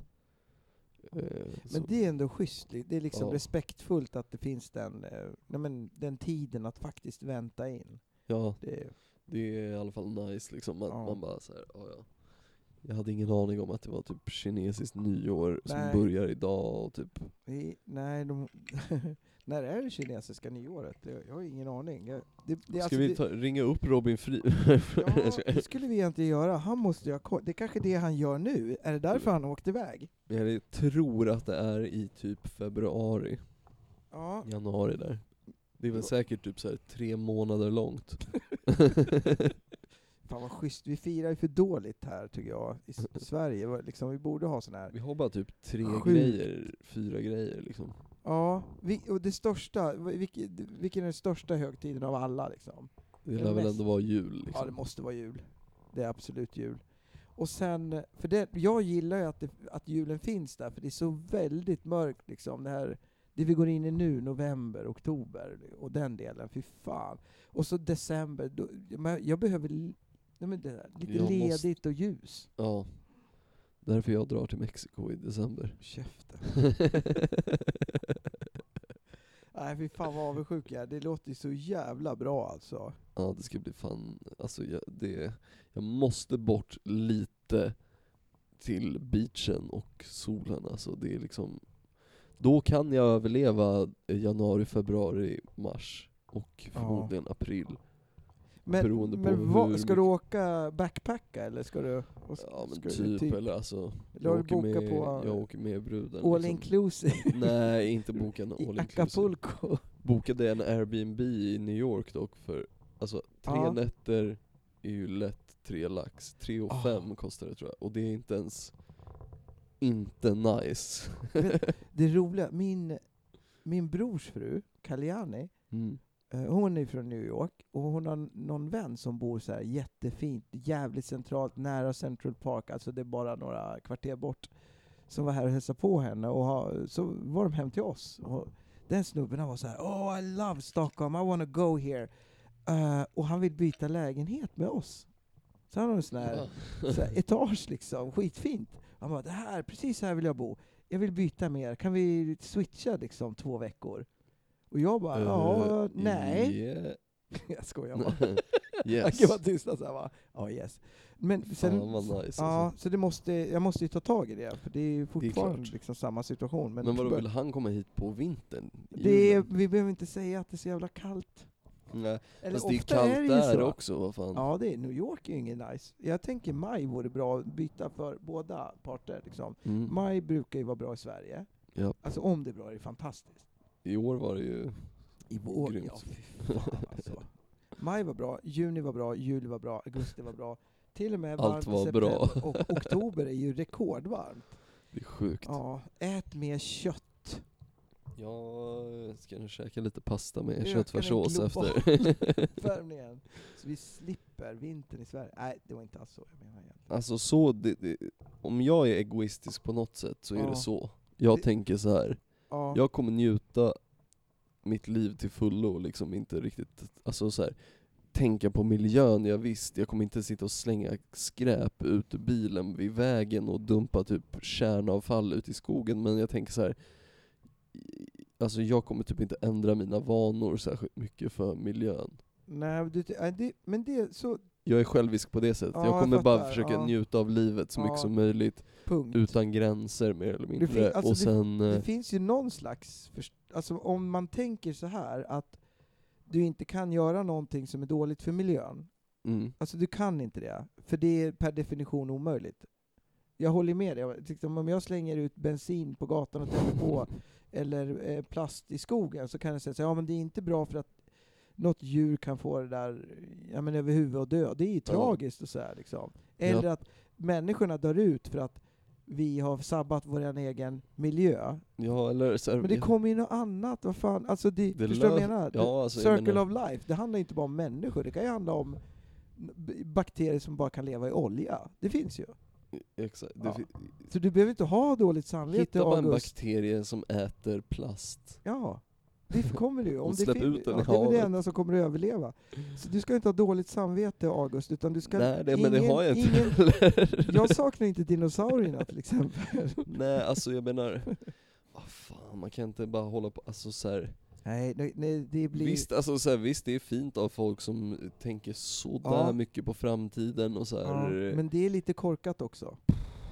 Eh, så, Men det är ändå schysst, det är liksom Ja. respektfullt att det finns den, eh, nej men, den tiden att faktiskt vänta in. ja, Det, är- det är i alla fall nice liksom, att Ja. man bara såhär, ja ja. Jag hade ingen aning om att det var typ kinesiskt nyår som Nej. börjar idag och typ vi, nej, de, när är det kinesiska nyåret? Jag, har ingen aning. Jag, det, det, Ska alltså, vi det, ta, ringa upp Robin Fri? Ja, det skulle vi egentligen göra. Han måste ju ha. Det är kanske det han gör nu. Är det därför han har åkt iväg? Jag tror att det är i typ februari. Ja. januari där. Det är väl säkert typ så tre månader långt. Fan vad schysst. Vi firar ju för dåligt här tycker jag. I S- Sverige. Liksom, vi borde ha sån här. Vi har bara typ tre Sjukt. grejer, fyra grejer liksom. Ja, vi, och det största, vilken, vilken är den största högtiden av alla liksom? Det Är det lär väl ändå vara jul liksom. Ja, det måste vara jul. Det är absolut jul. Och sen, för det, jag gillar ju att, det, att julen finns där, för det är så väldigt mörkt liksom. Det här, det vi går in i nu, november, oktober, och den delen, fy fan. Och så december, då, jag behöver nej men det där, lite Jag ledigt måste- och ljus. Ja. Därför jag drar till Mexiko i december. Käften. Nej fy fan vad avundsjuk jag är. Det låter ju så jävla bra alltså. ja det ska bli fan, alltså jag, det, jag måste bort lite till beachen och solen alltså. Det är liksom, då kan jag överleva januari, februari, mars och förmodligen april. Men, Beroende på men vad, hur ska du åka backpacka eller ska du? och s- Ja men ska du typ, eller alltså, Eller har jag du bokat med, på jag åker med bruden all liksom. inclusive Nej, inte boka en i all inclusive. Acapulco? Bokade en Airbnb i New York dock för, alltså tre Ja. nätter är ju lätt tre lax. Tre och Ah. fem kostar det tror jag, och det är inte ens, inte nice. Det roliga, min, min brors fru, Kalyani, Mm. Eh, hon är från New York och hon har någon vän som bor så här jättefint, jävligt centralt, nära Central Park, alltså det är bara några kvarter bort, som var här och hälsade på henne och ha, så var de hem till oss. Och den snubben var så här, Oh I love Stockholm, I wanna go here. Eh, och han vill byta lägenhet med oss. Så han har en sån här så här, etage liksom, skitfint. Han bara, det här, precis här vill jag bo. Jag vill byta med er, kan vi switcha liksom två veckor? Och jag bara, ja, Eh, nej. yeah. jag skojar bara. yes. Jag kan vara tysta såhär bara, ja yes. Men sen, vad nice ja, alltså. så det måste, jag måste ju ta tag i det, för det är ju fortfarande klart. liksom samma situation. Men, Men vadå, vill han komma hit på vintern? det är, vi behöver inte säga att det är så jävla kallt. Nej, Eller fast det är kallt är det där så. också, vad fan. Ja, det är, New York är ju ingen nice. Jag tänker maj vore bra att byta för båda parter. Liksom. Mm. Maj brukar ju vara bra i Sverige. Ja. Alltså om det är bra är det fantastiskt. I år var det ju I vår, Grymt. ja fy fan alltså. Maj var bra, juni var bra, juli var bra, augusti var bra. Till och med Allt varmt var september. bra. Och oktober är ju rekordvarmt. det är sjukt. Ja, ät mer kött. Jag ska nu käka lite pasta med köttfärssås efter. Värmningen. Så vi slipper vintern i Sverige. Nej, det var inte alls så jag menade egentligen. alltså så, det, det, om jag är egoistisk på något sätt så är Ja. det så. Jag Det- tänker så här. Ja, jag kommer njuta mitt liv till fullo, liksom inte riktigt, alltså så här, tänka på miljön, jag visst, jag kommer inte sitta och slänga skräp ut ur bilen vid vägen och dumpa typ kärnavfall ut i skogen, men jag tänker så här. Alltså jag kommer typ inte ändra mina vanor särskilt mycket för miljön. Nej, det, men det så, Jag är självisk på det sättet. Ja, jag jag kommer bara fattar, försöka ja. njuta av livet så mycket Ja. som möjligt, punkt. utan gränser mer eller mindre. fin- alltså och det- sen... eh, Det finns ju någon slags, alltså om man tänker så här att du inte kan göra någonting som är dåligt för miljön, mm, alltså du kan inte det, för det är per definition omöjligt. Jag håller med dig, om jag slänger ut bensin på gatan och tänder på, eller eh, plast i skogen, så kan jag säga så här, ja men det är inte bra för att något djur kan få det där ja, men över huvudet och dö. Det är ju tragiskt och så här, liksom. Eller att människorna dör ut för att vi har sabbat vår egen miljö. ja, eller så Men det kommer ju något annat, vad fan, alltså det, Det förstår du vad jag menar? Ja, alltså, jag Circle menar- of life, det handlar inte bara om människor, det kan ju handla om bakterier som bara kan leva i olja. Det finns ju. Exakt. Ja. Så du behöver inte ha dåligt samvete, Hitta bara en August. bakterie som äter plast. Ja, det kommer du. Om det släpp fin- ut den ja, Det är väl det enda som kommer att överleva. Så du ska inte ha dåligt samvete, August, utan du ska... Nej, det, men det ingen- har jag inte ingen-. Jag saknar inte dinosaurierna till exempel. Nej, alltså jag menar, vad fan, man kan inte bara hålla på, alltså så här, Nej, nej, nej, det blir... Visst, alltså, så här, visst det är fint av folk som tänker sådär Ja. mycket på framtiden och så ja, här, men det är lite korkat också.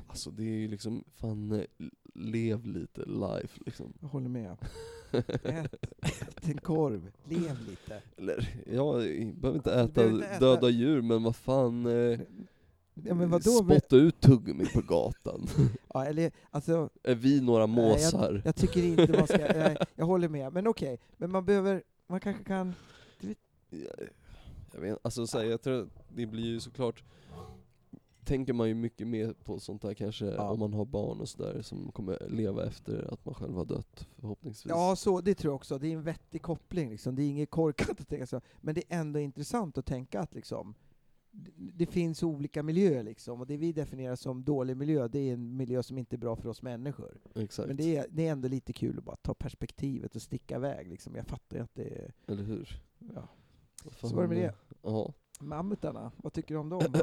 alltså det är ju liksom, fan, lev lite life liksom. Jag håller med. Ät, ät en korv, lev lite. Eller, ja, jag behöver inte äta behöver inte äta- döda djur, men vad fan, eh, Ja, men vadå? spotta ut tuggummi på gatan. Ja, eller, alltså, är vi några måsar? jag tycker inte man ska... Nej, jag håller med. Men okej, men man behöver... Man kanske kan... Jag, jag vet alltså så här, jag tror det blir ju såklart Tänker man ju mycket mer på sånt där kanske Ja. om man har barn och sådär som kommer leva efter att man själv har dött förhoppningsvis. Ja, så, det tror jag också. Det är en vettig koppling. Liksom. Det är inget korkat att tänka så. Men det är ändå intressant att tänka att liksom, det, det finns olika miljöer, liksom. och det vi definierar som dålig miljö, det är en miljö som inte är bra för oss människor. Exakt. Men det är, det är ändå lite kul att bara ta perspektivet och sticka iväg. Liksom. Jag fattar ju att det är... Eller hur? Ja. Vad Så var det med det. Ja. Mammutarna, vad tycker du om dem?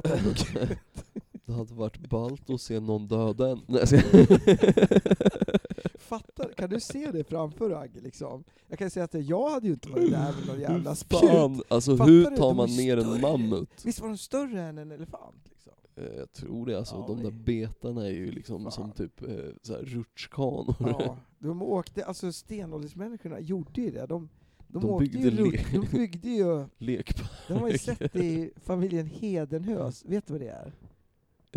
Det hade varit ballt att se någon döda en. Nej, jag ska- Fattar, kan du se det framför dig Agge? Liksom? Jag kan säga att jag hade ju inte varit där med någon jävla spjut. Fan, alltså Fattar hur du? tar man ner en mammut? Visst var de större än en elefant? Liksom? Eh, Jag tror det alltså, Ja, de där betarna är ju liksom Fan. som typ eh, så här rutschkanor. Ja, de åkte, alltså stenåldersmänniskorna gjorde ju det. De, de, De byggde ju, de byggde ju, Lekpark. de har ju sett det i familjen Hedenhös, vet du vad det är?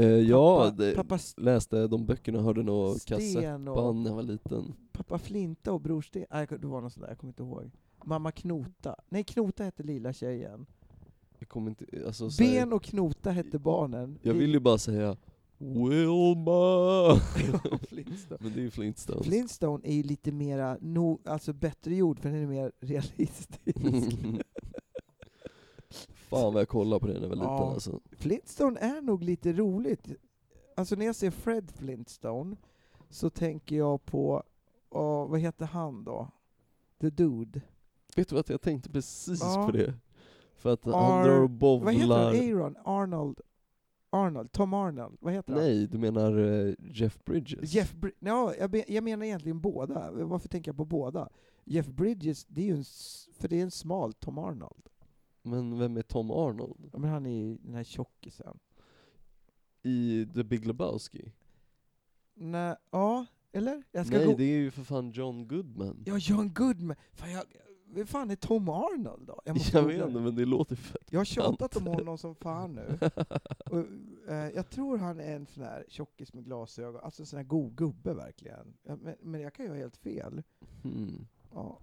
Eh, ja, pappa, läste de böckerna, hörde nog kassettband och när jag var liten. pappa Flinta och Bror Sten, nej det var något sånt där, jag kommer inte ihåg. Mamma Knota, nej Knota hette lilla tjejen. Jag kommer inte, alltså, så Ben och Knota hette barnen. Jag vill ju bara säga Wilma! Men det är ju Flintstones. Flintstone är ju lite mera, no, alltså bättre gjord för den är mer realistisk. Fan vad jag kollade på det när jag var liten Ja. alltså. Flintstone är nog lite roligt. Alltså när jag ser Fred Flintstone så tänker jag på, åh, vad heter han då? The Dude. Vet du vad, jag tänkte precis Ja. på det. För att Ar- han drar och Vad heter han? bowlar. Aaron? Arnold? Arnold? Tom Arnold? Vad heter han? Nej, du menar eh, Jeff Bridges? Jeff Bri- ja, jag, be- jag menar egentligen båda. Varför tänker jag på båda? Jeff Bridges, det är ju en, s- för det är en smal Tom Arnold. Men vem är Tom Arnold? Ja, men han är ju den här tjockisen. I The Big Lebowski? Nej, ja, eller? Jag ska Nej, gå... det är ju för fan John Goodman. Ja, John Goodman. Fan, jag... Vem fan är Tom Arnold då? Jag, måste vet inte, men det låter fett Jag har tjatat om honom som fan nu. Och, eh, jag tror han är en sån här tjockis med glasögon, alltså en sån här god gubbe verkligen. Men, men jag kan ju ha helt fel. Hmm. Ja.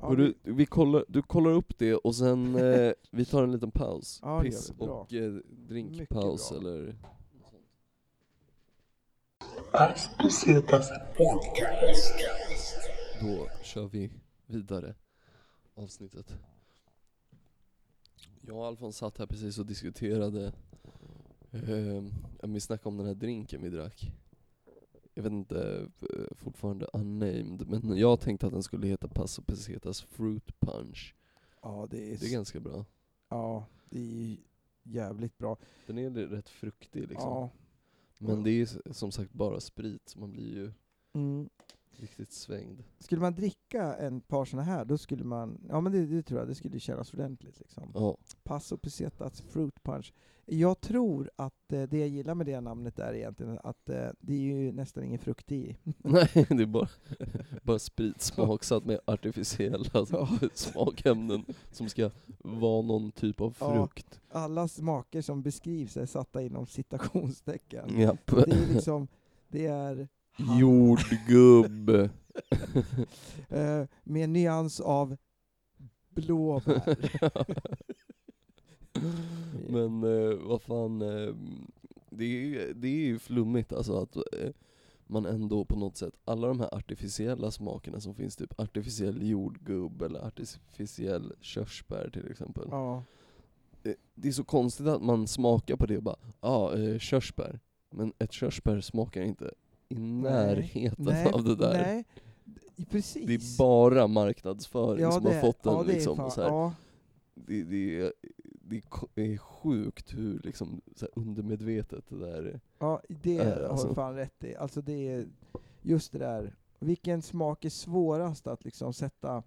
Ja, Och du, vi kollar, du kollar upp det och sen eh, vi tar en liten paus. Ja, Piss och eh, drinkpaus eller... Då kör vi vidare avsnittet. Jag och Alfons satt här precis och diskuterade, eh, vi snackade om den här drinken vi drack. Jag vet inte, eh, fortfarande unnamed, men jag tänkte att den skulle heta Paso Pesetas Fruit Punch. ja, det är, Det är ganska bra. ja, det är jävligt bra. Den är rätt fruktig liksom. Ja. Men det är som sagt bara sprit, så man blir ju... Mm. Riktigt svängd. Skulle man dricka en par såna här, då skulle man, ja men det, det tror jag, det skulle kännas ordentligt liksom. Ja. Paso Pesetas Fruit Punch. Jag tror att eh, det jag gillar med det namnet är egentligen att eh, det är ju nästan ingen frukt i. Nej, det är bara, bara sprit smaksatt med artificiella Ja. smakämnen som ska vara någon typ av Ja. frukt. Alla smaker som beskrivs är satta inom citationstecken. Japp. Det är liksom, det är Jordgubb. eh, med nyans av blåbär. Men eh, vad fan, eh, det, är, det är ju flummigt alltså att eh, man ändå på något sätt, alla de här artificiella smakerna som finns, typ artificiell jordgubb eller artificiell körsbär till exempel. ja. Eh, Det är så konstigt att man smakar på det och bara, ja, ah, körsbär. Men ett körsbär smakar inte i närheten Nej, av det där. Nej, precis. Det är bara marknadsföring ja, som det, har fått den ja, det är liksom, fan- så här, ja. det, det, det är det sjukt hur liksom, så här, undermedvetet det där är. Ja, det Är, har du alltså. fan rätt i. Alltså det är just det där, vilken smak är svårast att liksom sätta,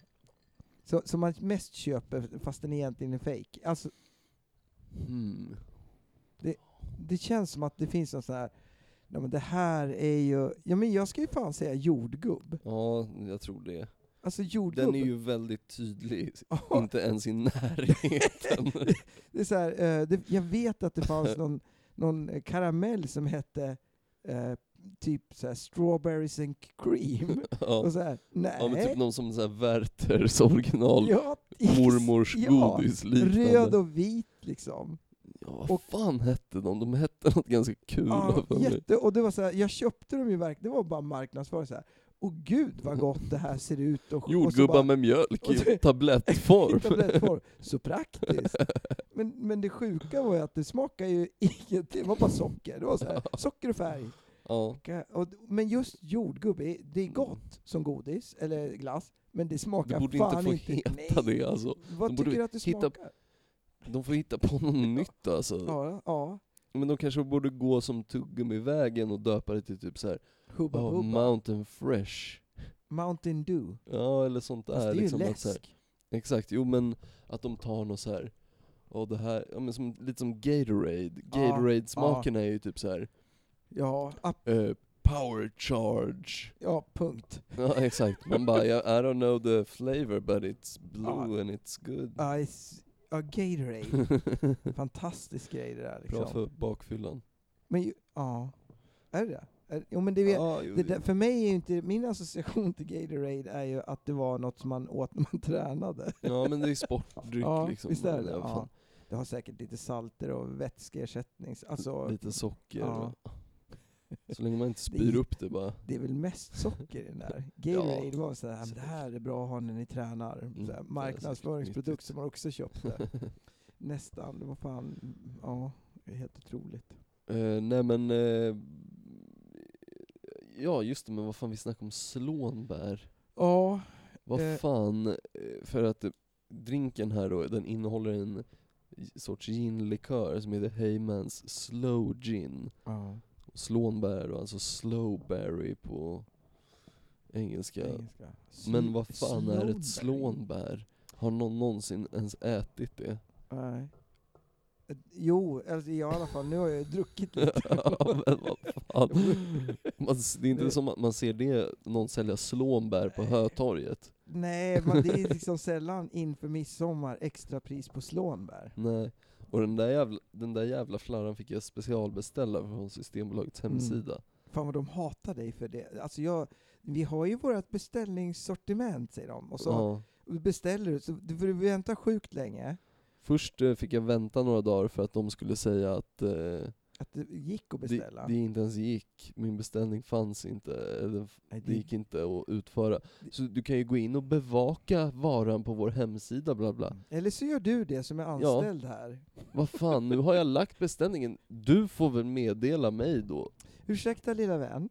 så, som man mest köper fast den egentligen är fake. Alltså Hmm. det känns som att det finns någon sån här, ja men det här är ju, ja men jag ska ju fan säga jordgubb. Ja, jag tror det. Alltså jordgubb. Den är ju väldigt tydlig, inte ens i närheten. det är så här, eh, det, jag vet att det fanns någon, någon karamell som hette eh, typ så strawberries and cream. ja. Och så här, nej. ja men typ någon som så här Werthers original Ja, mormors ja, godis liknande. Röd och vit liksom. Ja, vad och- fan hette de? De hette något ganska kul. Ja, jätte, och det var så här, jag köpte dem ju verkligen, det var bara marknadsföring så här. Och gud vad gott det här ser ut. Och, och så Jordgubbar bara, med mjölk och i så- i tablettform. tablettform. Så praktiskt. Men, men det sjuka var ju att det smakade ju ingenting, det var bara socker. Det var så här, socker och färg. ja. Och, men just jordgubb, är- det är gott som godis, eller glass, men det smakar Det borde fan inte få heta Nej. det alltså. Vad De tycker du att det smakar? De får hitta på något nytt alltså. Ja, ja. Men de kanske borde gå som tuggummi-vägen och döpa det till typ så här. Hubba Oh, Bubba. Mountain Fresh. Mountain Dew. Ja, eller sånt Fast där. det är ju liksom, att så här, läsk. exakt, jo men att de tar något så här. Och det här, ja, men som, lite som Gatorade. Ja, Gatorade-smaken är ju typ så här. Ja, eh, power charge. ja, punkt. Ja exakt, man bara yeah, I don't know the flavor but it's blue Ja. and it's good. Ja, ja, Gatorade. Fantastisk grej det där liksom. Bra för bakfyllan. Men ju, ja, är det det? Jo men det, vet, Ja, jo, det där, för mig är ju inte, min association till Gatorade är ju att det var något som man åt när man tränade. ja men det är sportdryck ja, liksom. visst är det Ja. Det har säkert lite salter och vätskeersättning, alltså Lite socker. Ja. och- Så länge man inte Det spyr är- upp det bara. det är väl mest socker i den där. Gatorade var såhär, "Ja, det här är bra att ha när ni tränar. Mm, Så här, det marknadsföringsprodukt som man också köpte. Nästan, det var fan, ja, det helt otroligt. Eh, nej men, eh, ja just det, men vad fan vi snackade om slånbär. Ja, Vad Eh. fan, för att drinken här då, den innehåller en sorts ginlikör som heter Heymans Slow Gin. ja. Slånbär, och alltså slowberry på engelska. engelska. Men vad fan är Slowberry? ett slånbär? Har någon någonsin ens ätit det? Nej. Jo, alltså i alla fall, nu har jag druckit lite. ja, men vad fan. Man, det är inte som att man ser det, någon sälja slånbär på. Hötorget. Nej, men det är liksom sällan inför midsommar extrapris på slånbär. Nej. Och den där jävla, den där jävla flarran fick jag specialbeställa från Systembolagets Mm. hemsida. Fan vad de hatar dig för det. Alltså jag, vi har ju vårt beställningssortiment säger de. Och så Ja. beställer du, så du får vänta sjukt länge. Först eh, fick jag vänta några dagar för att de skulle säga att eh, Att det gick att det, beställa. det inte ens gick, min beställning fanns inte, eller Nej, det gick inte att utföra. Så du kan ju gå in och bevaka varan på vår hemsida bla bla. Eller så gör du det som är anställd här. Vad fan, nu har jag lagt beställningen, du får väl meddela mig då? Ursäkta lilla vän.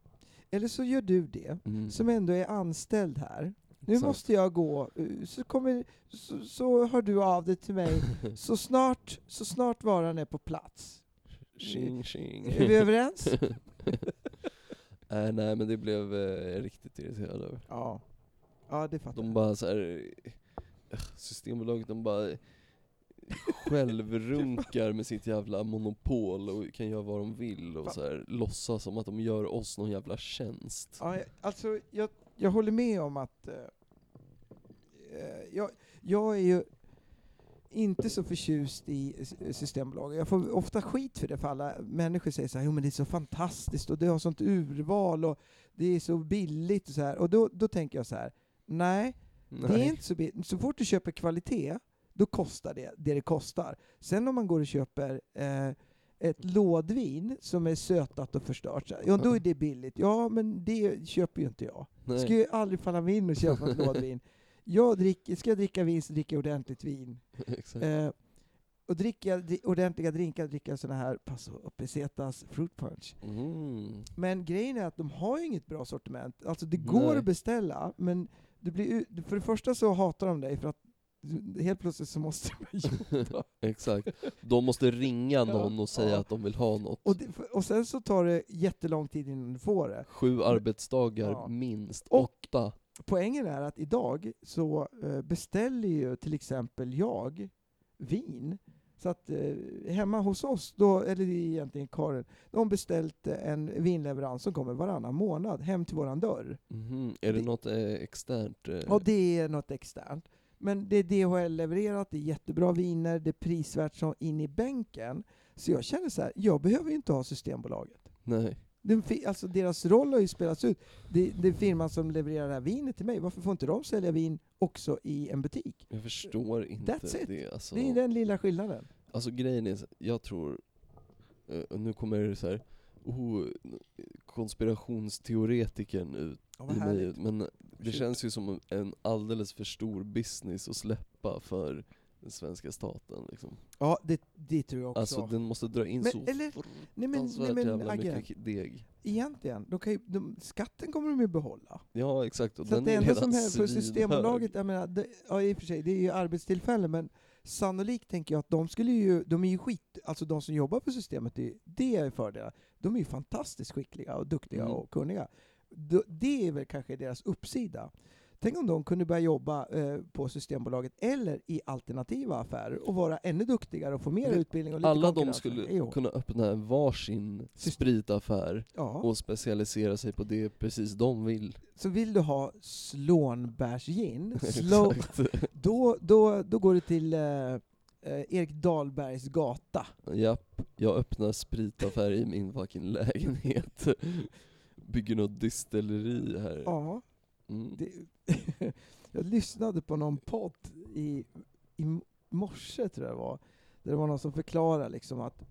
Eller så gör du det, Mm. som ändå är anställd här. Nu Exakt. måste jag gå, eh, så, kommer, så, så hör du av dig till mig så snart, så snart varan är på plats. Tjing tjing. Är vi överens? Äh, nej men det blev eh, riktigt irriterad över. Ja. Ja, det fattar De jag. bara så här, eh, Systembolaget de bara självrunkar med sitt jävla monopol och kan göra vad de vill och så här, låtsas som att de gör oss någon jävla tjänst. Ja, jag- alltså, jag, jag håller med om att... eh, eh, jag, jag är ju inte så förtjust i Systembolaget. Jag får ofta skit för det, för alla människor säger så här, jo men det är så fantastiskt och det har sånt urval och det är så billigt och så här. Och då, då tänker jag så här, nej, det är Nej. inte så billigt. Så fort du köper kvalitet, då kostar det det det kostar. Sen om man går och köper eh, ett lådvin som är sötat och förstört, ja då är det billigt. Ja, men det köper ju inte jag. Nej. skulle ju aldrig falla mig in att köpa ett lådvin. Jag dricker, ska jag dricka vin så dricker jag ordentligt vin. Eh, och dricker jag dri- ordentliga drinkar dricker jag sådana här Paso Pesetas Fruit Punch. Mm. Men grejen är att de har ju inget bra sortiment. Alltså det Nej. går att beställa, men det blir, för det första så hatar de dig för att helt plötsligt så måste de göra Exakt. De måste ringa någon och säga Ja. att de vill ha något. och, det, och sen så tar det jättelång tid innan du får det. Sju arbetsdagar Ja. minst. Och- Åtta. Poängen är att idag så eh, beställer ju till exempel jag vin. Så att eh, hemma hos oss, då, eller det är egentligen Karin, de har beställt eh, en vinleverans som kommer varannan månad hem till våran dörr. Mhm. Är det Det- något externt? Och det är något externt. Men det är DHL levererat, det är jättebra viner, det är prisvärt som in i bänken. Så jag känner så här, jag behöver ju inte ha Systembolaget. Nej. Den, alltså deras roll har ju spelats ut. Det, det är firman som levererar det här vinet till mig. Varför får inte de sälja vin också i en butik? Jag förstår inte That's it. det. Alltså, Det är den lilla skillnaden. alltså grejen är, jag tror, eh, nu kommer det så här, oh, konspirationsteoretikern ut i mig men det Shoot. känns ju som en alldeles för stor business att släppa för den svenska staten liksom. Ja, det, det tror jag också. Alltså den måste dra in Men- så eller- nej men, nej men jävla agent, mycket deg. egentligen, de kan ju, de, skatten kommer de ju behålla. Ja exakt, och Så den det enda som händer för. Systembolaget, jag menar, det, ja i och för sig, det är ju arbetstillfällen, men sannolikt tänker jag att de skulle ju, de är ju skit, alltså de som jobbar på systemet, det, det är fördelar. De är ju fantastiskt skickliga och duktiga Mm. och kunniga. Det är väl kanske deras uppsida. Tänk om de kunde börja jobba eh, på Systembolaget eller i alternativa affärer och vara ännu duktigare och få mer Men utbildning och lite Alla de skulle Jo. kunna öppna en varsin Syst- spritaffär Ja. och specialisera sig på det precis de vill. Så vill du ha slånbärsgin, slow, då, då, då går du till eh, eh, Erik Dahlbergs gata. Japp, jag öppnar spritaffär i min fucking lägenhet. Bygger något distilleri här. Ja, Mm. det, jag lyssnade på någon podd i, i morse tror jag det var, där det var någon som förklarade liksom att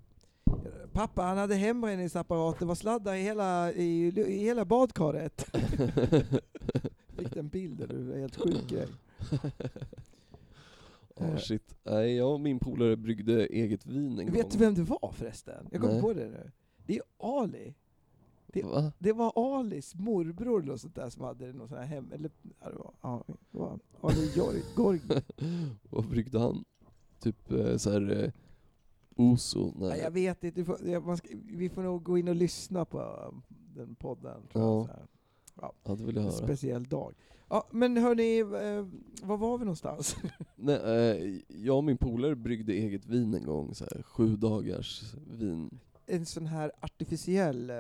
Pappa han hade hembränningsapparat, det var sladdar i hela, i, i hela badkaret. Fick den bilden, det var helt sjuk grej. Ja shit. Nej, jag och min polare bryggde eget vin en Vet gång. du vem det var förresten? Jag kom Nej. på det nu. Det är Ali. Det- Va? Det var Alis morbror eller något sånt där som hade någon sån här hem... Eller, ja, det var, ja, det var Ali Jorg, Gorg. Vad bryggde han? Typ eh, så här eh, Oso? Nej. Nej, jag vet inte, vi får, ja, ska, vi får nog gå in och lyssna på um, den podden. Tror jag, Ja. så här. Ja, det vill jag En höra. speciell dag. Ja, men hörni, eh, var var vi någonstans? Nej, eh, jag och min polare bryggde eget vin en gång, så här, sju dagars vin. en sån här artificiell eh,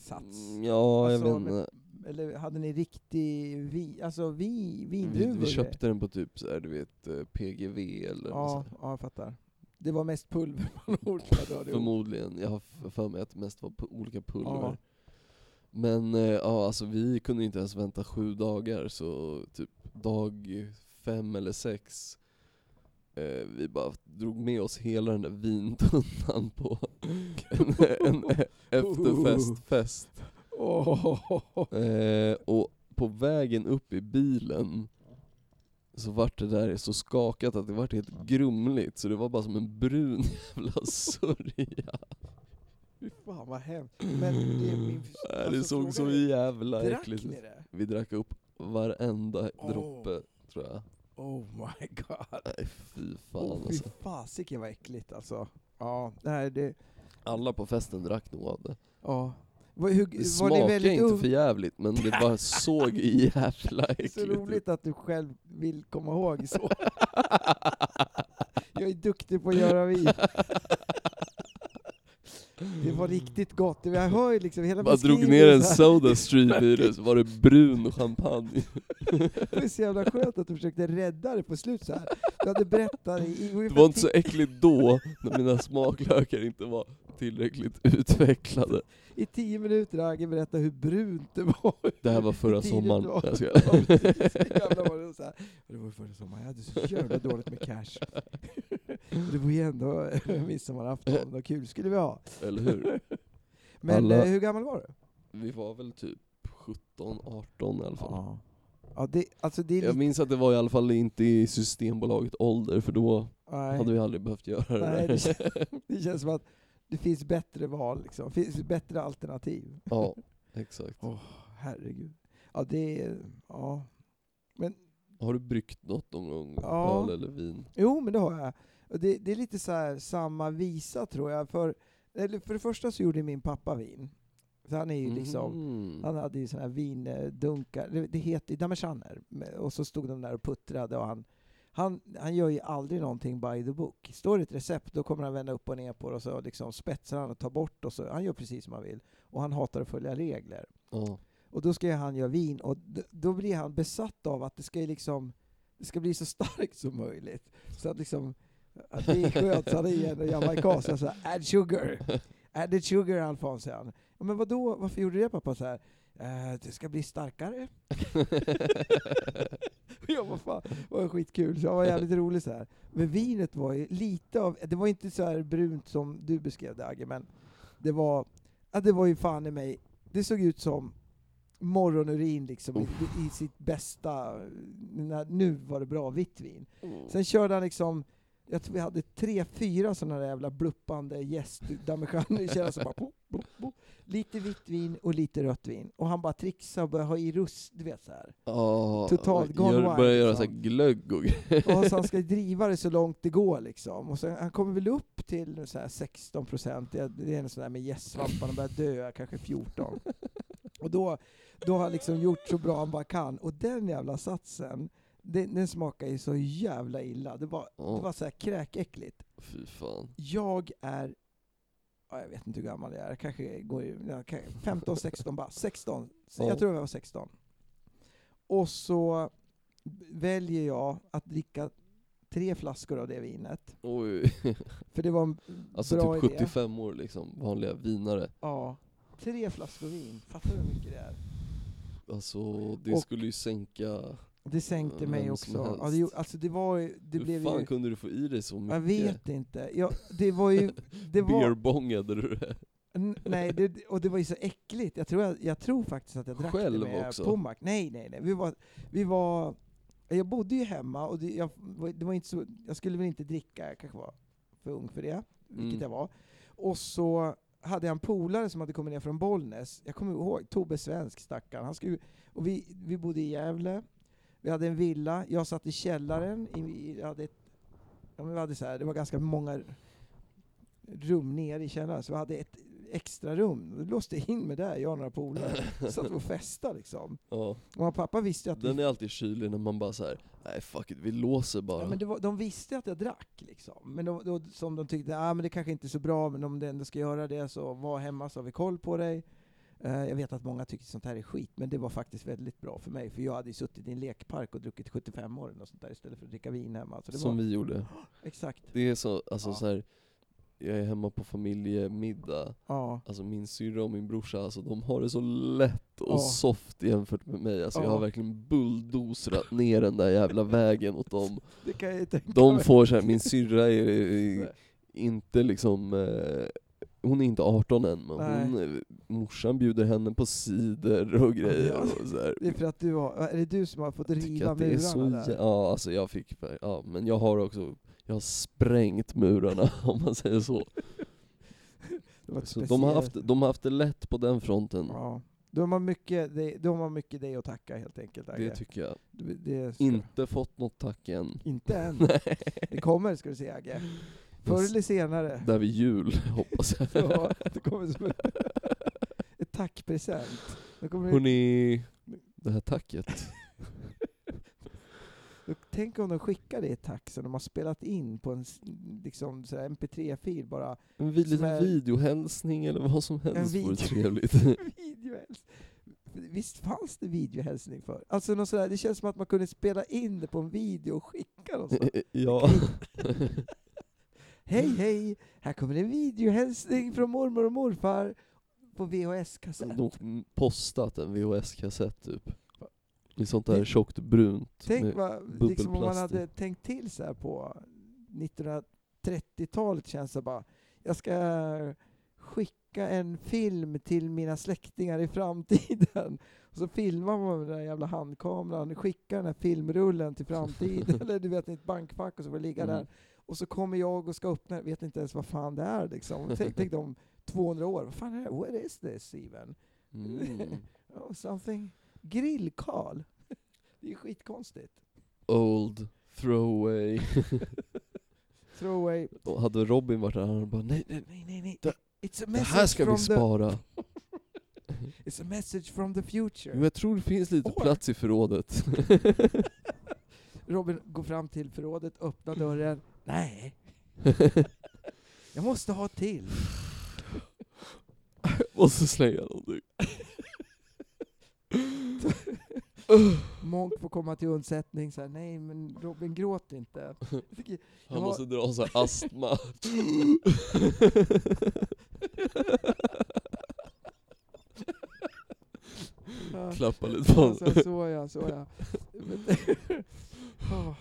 sats? Mm, Ja, jag Alltså, vet inte. Eller hade ni riktig vi, alltså vi, Vi, vindruvor? vi köpte den på typ så här, du vet, eh, PGV eller Ja, här. ja, jag fattar. Det var mest pulver man orkade ihop. Förmodligen. Jag har för mig att det mest var olika pulver. Ja. Men eh, ja, alltså vi kunde inte ens vänta sju dagar, så typ dag fem eller sex eh, vi bara drog med oss hela den där vintunnan på en, en efterfestfest. Eh, och på vägen upp i bilen så vart det där så skakat att det vart helt grumligt, så det var bara som en brun jävla sörja. Fy fan vad hemskt. Men det, är min, Nej, det alltså, såg så jävla Drack äckligt ut. Vi drack upp varenda Åh. droppe, tror jag. Oh my god. Nej fy fan Oh, fy alltså. fasiken vad äckligt alltså. Ja, nej det, Alla på festen drack nog av det. ja. Var, hur, Det det väldigt inte för jävligt men det bara såg jävla äckligt så ut. roligt att du själv vill komma ihåg så. Jag är duktig på att göra vin. Det var riktigt gott. Jag hör ju liksom hela Bara drog ner en. Soda Stream i det, så var det brun champagne. Det var så jävla skönt att du försökte rädda det på slut så här. Du hade berättat i, Det var inte så äckligt då, när mina smaklökar inte var tillräckligt utvecklade. i tio minuter har Agge berättat hur brunt det var. Det här var förra sommaren. var- Jag ska... Ja, precis. Jävlar var det så här. Det var förra sommaren, jag hade så jävla dåligt med cash. Det var ju ändå midsommarafton, och kul skulle vi ha. Eller hur? Men Alla- eh, hur gammal var du? Vi var väl typ 17, 18 i alla fall. Ja. Ja, det, alltså det är Jag lite... minns att det var i alla fall inte i Systembolaget ålder, för då Nej, hade vi aldrig behövt göra det Nej, där. det, kän- det känns som att det finns bättre val, liksom. Det finns bättre alternativ. Ja, exakt. Åh, herregud. Ja, det är... Ja. Har du bryggt något någon gång? Ja. Öl eller vin? Jo, men det har jag. Det, det är lite så här samma visa, tror jag. För, eller för det första så gjorde min pappa vin. Så han är ju liksom... Mhm. Han hade ju såna här vindunkar, det, det heter damejeanner, och så stod de där och puttrade och han, han, han gör ju aldrig någonting by the book. Står det ett recept, då kommer han vända upp och ner på det och så liksom spetsar han och tar bort och så, han gör precis som han vill. Och han hatar att följa regler. Ja. Och då ska han göra vin, och då blir han besatt av att det ska liksom, det ska bli så starkt som möjligt. Så att liksom, att skönt, så han är ju ändå jamaican, så han säger add sugar, added sugar Alfons, han. Ja, men vadå, varför gjorde du det pappa? Så här, "Eh, det ska bli starkare. ja, vad fan, det var skitkul, så det var jävligt roligt så här. Men vinet var ju lite av, det var inte så här brunt som du beskrev det Agge, men det var, ja, det var ju fan i mig, det såg ut som morgonurin liksom, i, i sitt bästa, nu var det bra vitt vin. Sen körde han liksom, jag tror vi hade tre, fyra sådana där jävla bluppande gästdamejeanner som bara pop, pop, pop. Lite vitt vin och lite rött vin. Och han bara trixade och började ha i rust, du vet så här. Ja, Totalt gone gör, wild, börjar göra liksom. så här glögg och. Och så han ska driva det så långt det går liksom. Och sen, han kommer väl upp till så här 16 procent, det är en sån där med gästsvamparna börjar dö, kanske 14. Och då, då har han liksom gjort så bra han bara kan. Och den jävla satsen, den, den smakar ju så jävla illa. Det var, Ja. det var så här kräkäckligt. Fy fan. Jag är, ja, jag vet inte hur gammal jag är, kanske går i- ja, kanske 15, 16 bara. 16, Så Ja. jag tror jag var 16. Och så väljer jag att dricka tre flaskor av det vinet. Oj. För det var en Alltså bra typ idé. 75 år liksom, vanliga vinare. Ja, tre flaskor vin. Fattar du hur mycket det är? Alltså det Och- skulle ju sänka... Det sänkte Vem mig som också. helst. Ja, det, gjorde- alltså det var ju, det Hur blev fan ju... kunde du få i dig så mycket? Jag vet inte. Ja, det var ju... Det var, du det? N- Nej, det, och det var ju så äckligt. Jag tror, jag, jag tror faktiskt att jag drack Själv det med också? Pommac. Nej, nej, nej. Vi var, vi var, jag bodde ju hemma och det, jag, var- det var inte så, jag skulle väl inte dricka, jag kanske var för ung för det, vilket Mm. jag var. Och så hade jag en polare som hade kommit ner från Bollnäs, jag kommer ihåg, Tobbe Svensk stackaren. Han skulle, och vi, vi bodde i Gävle, vi hade en villa, jag satt i källaren, i, jag hade ett, ja, vi hade så här, det var ganska många rum ner i källaren, så vi hade ett extra rum. Då låste in mig där, jag och några polare. Satt och festade liksom. Ja. Och pappa visste att Den vi, är alltid kylig när man bara så här. nej fuck it, vi låser bara. ja, men var, de visste att jag drack liksom. Men de, då, som de tyckte, ah, men det kanske inte är så bra, men om det ändå ska göra det så var hemma så har vi koll på dig. Eh, jag vet att många tycker sånt här är skit, men det var faktiskt väldigt bra för mig, för jag hade ju suttit i en lekpark och druckit 75 år och sånt där istället för att dricka vin hemma. Så det Som var, vi gjorde. Exakt. Det är så, alltså Ja. så här. jag är hemma på familjemiddag, Ja. alltså min syrra och min brorsa, alltså de har det så lätt och Ja. soft jämfört med mig. Alltså jag Ja. har verkligen bulldozrat ner den där jävla vägen åt dem. Det kan jag tänka De får så här, min syrra är, är inte liksom, eh, hon är inte 18 än, men hon, morsan bjuder henne på cider och grejer. Ja. Och så här. Det är för att du har, är det du som har fått Jag riva det murarna så, där? ja alltså jag fick, ja men jag har också, jag har sprängt murarna om man säger så. Det så de, har haft, de har haft det lätt på den fronten, Ja. De har mycket, dig- de har mycket dig att tacka helt enkelt. det Agge. tycker jag. Det, det Inte fått något tack än. Inte än. Nej. Det kommer ska du se Agge. Förr eller senare. Där vid jul, hoppas jag. Ja, det kommer som ett, ett tackpresent. Hörni, det här tacket. tänk om de skickar det i tack som de har spelat in på en liksom, så här mp3-fil bara. En vi- Som liten är- videohälsning eller vad som helst vore video. trevligt. Videohäls- Visst fanns det videohälsning för? Alltså något sådär, det känns som att man kunde spela in det på en video och skicka någonstans. ja. Hej hej! Här kommer en videohälsning från mormor och morfar på VHS-kassett. De postat en VHS-kassett typ. I sånt där tjockt brunt. Tänk vad, liksom om man hade tänkt till så här på 1930-talet känns det bara, jag ska skicka en film till mina släktingar i framtiden. Och så filmar man med den där jävla handkameran, skickar den här filmrullen till framtiden, eller du vet i ett bankfack och så får det ligga Mm. där. Och så kommer jag och ska öppna vet inte ens vad fan det är liksom. Tänk, tänk om 200 år, vad fan är det? What is this even? Mm. Oh, something. Grillkarl. Det är ju skitkonstigt. Old throwaway. Throwaway. Och hade Robin varit där han bara nej, nej, Nej, nej, nej. Det- It's a det message här ska vi spara. It's a message from the future. Jag tror det finns lite Oj. plats i förrådet. Robin går fram till förrådet, öppnar dörren. Nej, jag måste ha till. Och så slänger jag någonting. Monk får komma till undsättning. Så här, Nej, men Robin, gråt inte. Jag tycker, Han måste dra så här astma. Klappa lite på honom. så, så ja, så ja. Men, Åh.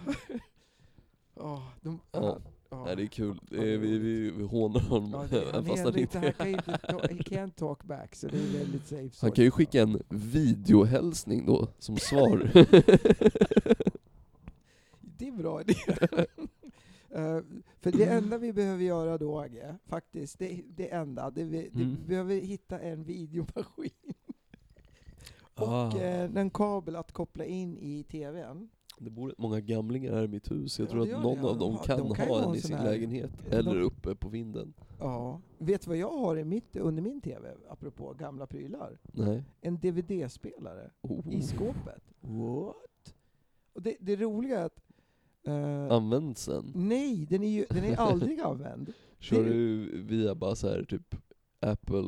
Åh, de, Ja. ja. Nej det är kul, det är, vi, vi, vi hånar honom Ja, det, han, fast han inte, han inte... kan inte, ta- he can't talk back, så det är väldigt safe. Han kan ju skicka en videohälsning då, som svar. Det är bra idé. Eh, för det enda vi behöver göra då, Agge, faktiskt, det, det enda, det vi, det, Mm. vi behöver hitta en videomaskin och Ah. eh, en kabel att koppla in i TVn. Det bor många gamlingar här i mitt hus, jag Ja, tror att någon det. av dem De kan, de kan ha en i sin här- lägenhet, de- eller uppe på vinden. Ja. Vet du vad jag har i mitt, under min TV, apropå gamla prylar? Nej. En DVD-spelare Oh. i skåpet. What? Och det, det roliga är att eh, Används sen? Nej, den är ju den är aldrig använd. Kör det- du via bara så här typ Apple...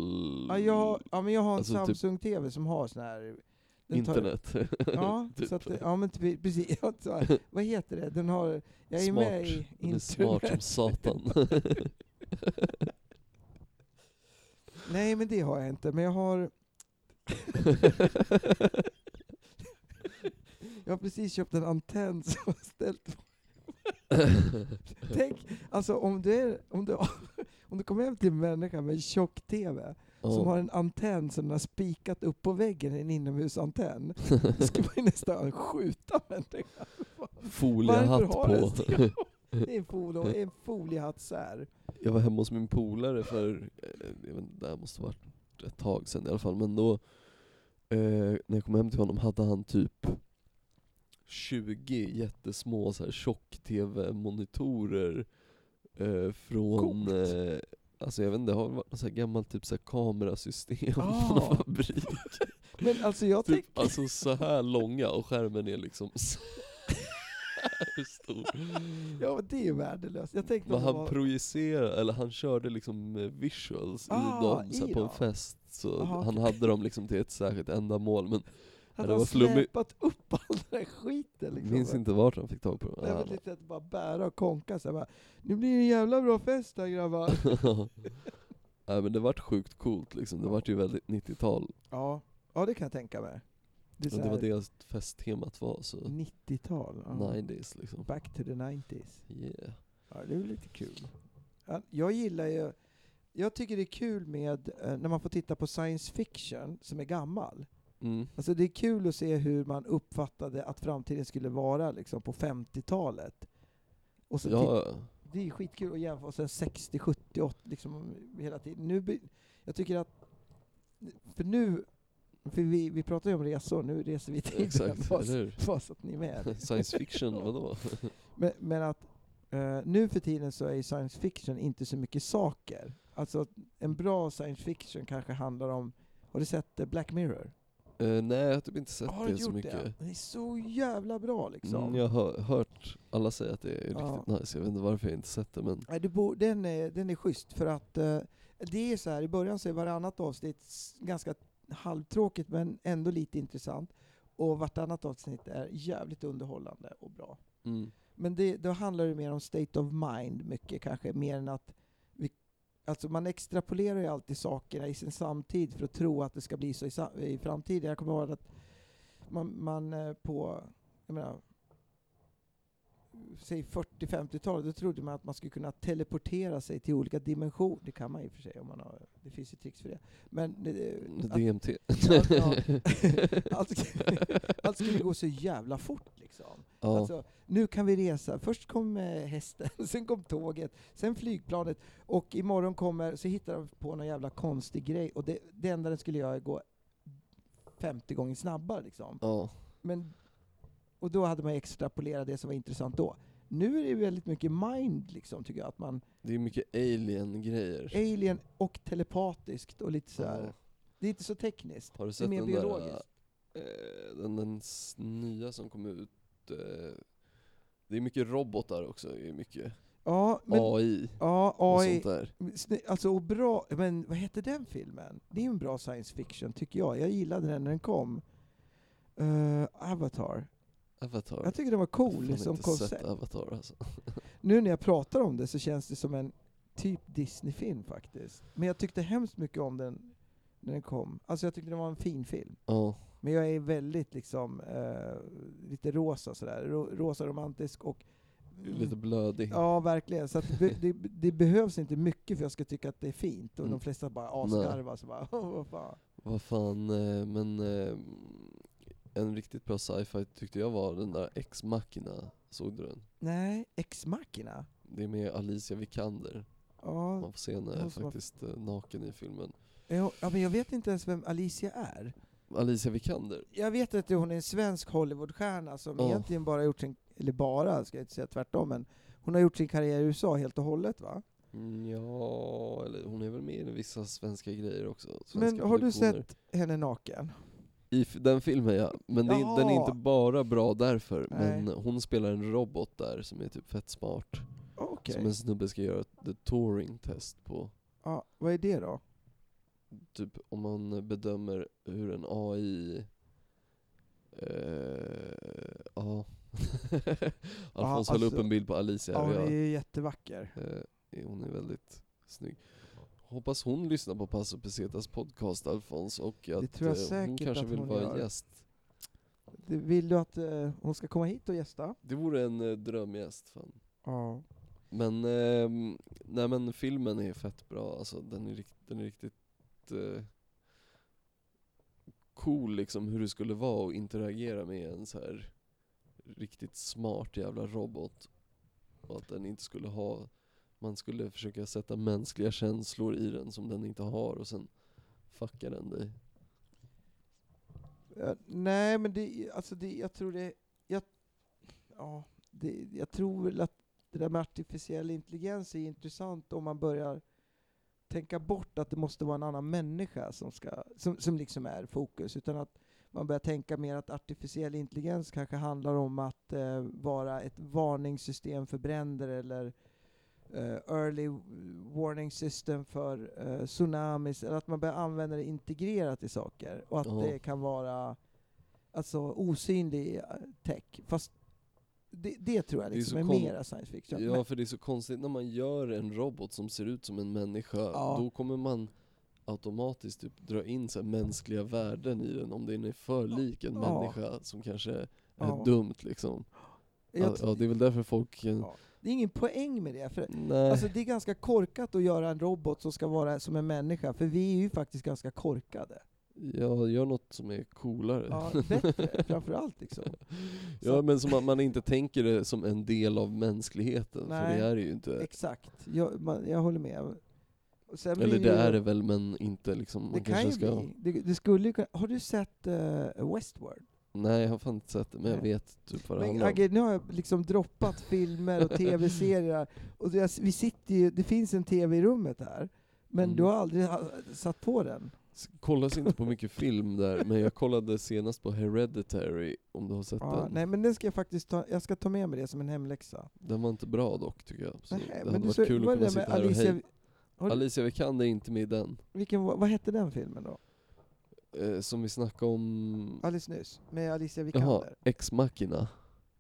Ja, jag, ja, men jag har en Alltså, typ Samsung-TV som har sån här... internet? Ja, Typ. så att, ja men typ, precis. Ja, vad heter det? Den har... Jag är smart. med i Den är smart som internet. satan. Nej, men det har jag inte. Men jag har... jag har precis köpt en antenn som har ställt... Tänk, alltså om du, är, om, du, om du kommer hem till en människa med en tjock-TV som har en antenn som den har spikat upp på väggen, en inomhusantenn. Då ska man ju nästan skjuta människan. Foliehatt på. det? Det är en, fol- en foliehatt så här. Jag var hemma hos min polare för, eh, jag vet inte, det måste varit ett tag sedan i alla fall, men då eh, när jag kom hem till honom hade han typ 20 jättesmå så här tjock-tv-monitorer eh, från, eh, alltså jag vet inte, det har väl varit något så här gammalt typ så här kamerasystem Ah. en fabrik. Men alltså jag Typ, tänker... alltså så här långa och skärmen är liksom så här stor. Ja, men det är ju värdelöst. Jag tänkte Men det han var... projicerade, eller han körde liksom eh, visuals Ah, i dem så här, i på en fest, så Aha, han hade dem liksom till ett särskilt ändamål men Det han var släpat upp all den där skiten liksom? minns inte vart han fick tag på. Det var Ja, lite att bara bära och konka så här, bara, Nu blir det en jävla bra fest här grabbar. Nej men det vart sjukt coolt liksom, det vart ju väldigt 90-tal. ja. ja, det kan jag tänka mig. Det, är så det var det festtemat var, så 90-tal. Ja. 90s liksom. Back to the 90s. Yeah. Ja, det är väl lite kul. Ja, jag gillar ju, jag tycker det är kul med eh, när man får titta på science fiction som är gammal. Mm. Alltså det är kul att se hur man uppfattade att framtiden skulle vara liksom på 50-talet. Och så Ja, det är skitkul att jämföra och sen 60, 70, 80 liksom hela tiden. Nu, jag tycker att, för nu, för vi, vi pratar ju om resor, nu reser vi till exakt, så att ni är med. Science fiction, vadå? Men, men att eh, nu för tiden så är ju science fiction inte så mycket saker. Alltså en bra science fiction kanske handlar om Har du sett eh, Black Mirror? Eh, nej, jag har typ inte sett har det så gjort mycket. det? Den är så jävla bra liksom. Mm, jag har hört alla säga att det är Ja. riktigt nice, jag vet inte varför jag inte sett det men Nej, du bo, den, är, den är schysst för att eh, det är så här, i början så är varannat avsnitt ganska halvtråkigt men ändå lite intressant. Och vartannat avsnitt är jävligt underhållande och bra. mm. Men det, då handlar det mer om state of mind mycket kanske, mer än att alltså man extrapolerar ju alltid sakerna i sin samtid för att tro att det ska bli så i, i framtiden. Jag kommer ihåg att man, man eh, på, jag menar, säg 40-50-talet, då trodde man att man skulle kunna teleportera sig till olika dimensioner. Det kan man i och för sig, om man har, det finns ju tricks för det. Men det, att- DMT. Ja, ja. allt, allt skulle gå så jävla fort liksom. ja. Alltså, nu kan vi resa. Först kom eh, hästen, sen kom tåget, sen flygplanet och imorgon kommer, så hittar de på någon jävla konstig grej och det, det enda den skulle göra är gå 50 gånger snabbare liksom. Men, och då hade man extrapolerat det som var intressant då. Nu är det väldigt mycket mind liksom, tycker jag. Att man, Det är mycket alien-grejer. alien och telepatiskt och lite så här. Det är inte så tekniskt. Har du Det är sett mer den biologiskt. där, eh, den, den nya som kom ut? Eh, det är mycket robotar också, det är mycket Ja, men, AI ja, och AI, sånt där. Alltså, och bra, men vad heter den filmen? Det är en bra science fiction, tycker jag. Jag gillade den när den kom. Eh, Avatar. Avatar. Jag tycker den var cool fan som inte sett koncept. Avatar alltså. Nu när jag pratar om det så känns det som en typ Disney-film faktiskt. Men jag tyckte hemskt mycket om den när den kom. Alltså jag tyckte den var en fin film. Ja, Men jag är väldigt liksom, eh, lite rosa sådär. Ro, rosa romantisk och... lite blödig. Ja, verkligen. Så det, det, det behövs inte mycket för att jag ska tycka att det är fint. Och Mm. de flesta bara asgarvar, så bara "Åh, vad fan. Vad fan, eh, men eh, en riktigt bra sci-fi tyckte jag var den där Ex Machina. Såg du den? Nej, Ex Machina? Det är med Alicia Vikander. Ja, Man får se henne faktiskt eh, naken i filmen. ja, men jag vet inte ens vem Alicia är. Alicia Vikander? Jag vet att hon är en svensk Hollywoodstjärna som Ja. egentligen bara gjort sin, eller bara, ska jag inte säga tvärtom, men hon har gjort sin karriär i USA helt och hållet va? Mm, Ja, eller hon är väl med i vissa svenska grejer också. Svenska Men har du sett henne naken? I den filmen ja, men det den är inte bara bra därför, Nej. men hon spelar en robot där som är typ fett smart. Okej. Som en snubbe ska göra ett Turing-test på. Ja, vad är det då? Typ om man bedömer hur en AI... Eh, ja. Alfons höll upp alltså- en bild på Alicia Ja, hon är ju jättevacker. eh, hon är väldigt snygg. Hoppas hon lyssnar på Passo Pesetas podcast Alfons och att eh, hon kanske att vill hon vara gör. gäst. Vill du att eh, hon ska komma hit och gästa? Det vore en eh, drömgäst fan. Ja. Men, ehm, nej men filmen är fett bra, alltså den är, rikt, den är riktigt eh, cool liksom hur det skulle vara att interagera med en så här riktigt smart jävla robot. Och att den inte skulle ha, man skulle försöka sätta mänskliga känslor i den som den inte har och sen fuckar den dig. Ja, nej, men det, alltså det, jag tror det, jag, ja, det, jag tror väl att det där med artificiell intelligens är intressant om man börjar tänka bort att det måste vara en annan människa som, ska, som, som liksom är fokus, utan att man börjar tänka mer att artificiell intelligens kanske handlar om att eh, vara ett varningssystem för bränder eller eh, early warning system för eh, tsunamis, eller att man börjar använda det integrerat i saker, och att Ja. det kan vara alltså osynlig eh, tech. Fast det, det tror jag Det är liksom så är, mera science fiction. Ja Men, för det är så konstigt när man gör en robot som ser ut som en människa, Ja. då kommer man automatiskt typ dra in så mänskliga värden i den om den är för lik en Ja. människa som kanske är Ja. dumt liksom. ja, det är väl därför folk... det är ingen poäng med det. För, Nej. alltså, det är ganska korkat att göra en robot som ska vara som en människa, för vi är ju faktiskt ganska korkade. Ja, gör något som är coolare. Ja, bättre framförallt liksom. Ja men som att man inte tänker det som en del av mänskligheten, för Nej, det är det ju inte. Exakt, jag, man, jag håller med. Eller det ju- är det väl men inte liksom, Det kan ju ska... bli. Det, det skulle har du sett uh, Westworld? Nej jag har fan inte sett det, men jag vet typ vad det Men handlar om. Agge, nu har jag liksom droppat filmer och tv-serier, och det, vi sitter ju, det finns en tv i rummet här, men Mm. du har aldrig ha, satt på den. S- Kollas inte på mycket film där, men jag kollade senast på Hereditary, om du har sett Ja, den. nej men den ska jag faktiskt ta, jag ska ta med mig det som en hemläxa. Den var inte bra dock tycker jag. Så Nej, det men hade du varit så- kul vad att är kunna det sitta med här och Alicia, hej. Alicia Vikander är inte med i den. vilken, vad, vad hette den filmen då? Eh, som vi snackade om... Alldeles nyss, med Alicia Jaha, Vikander. Ex Machina.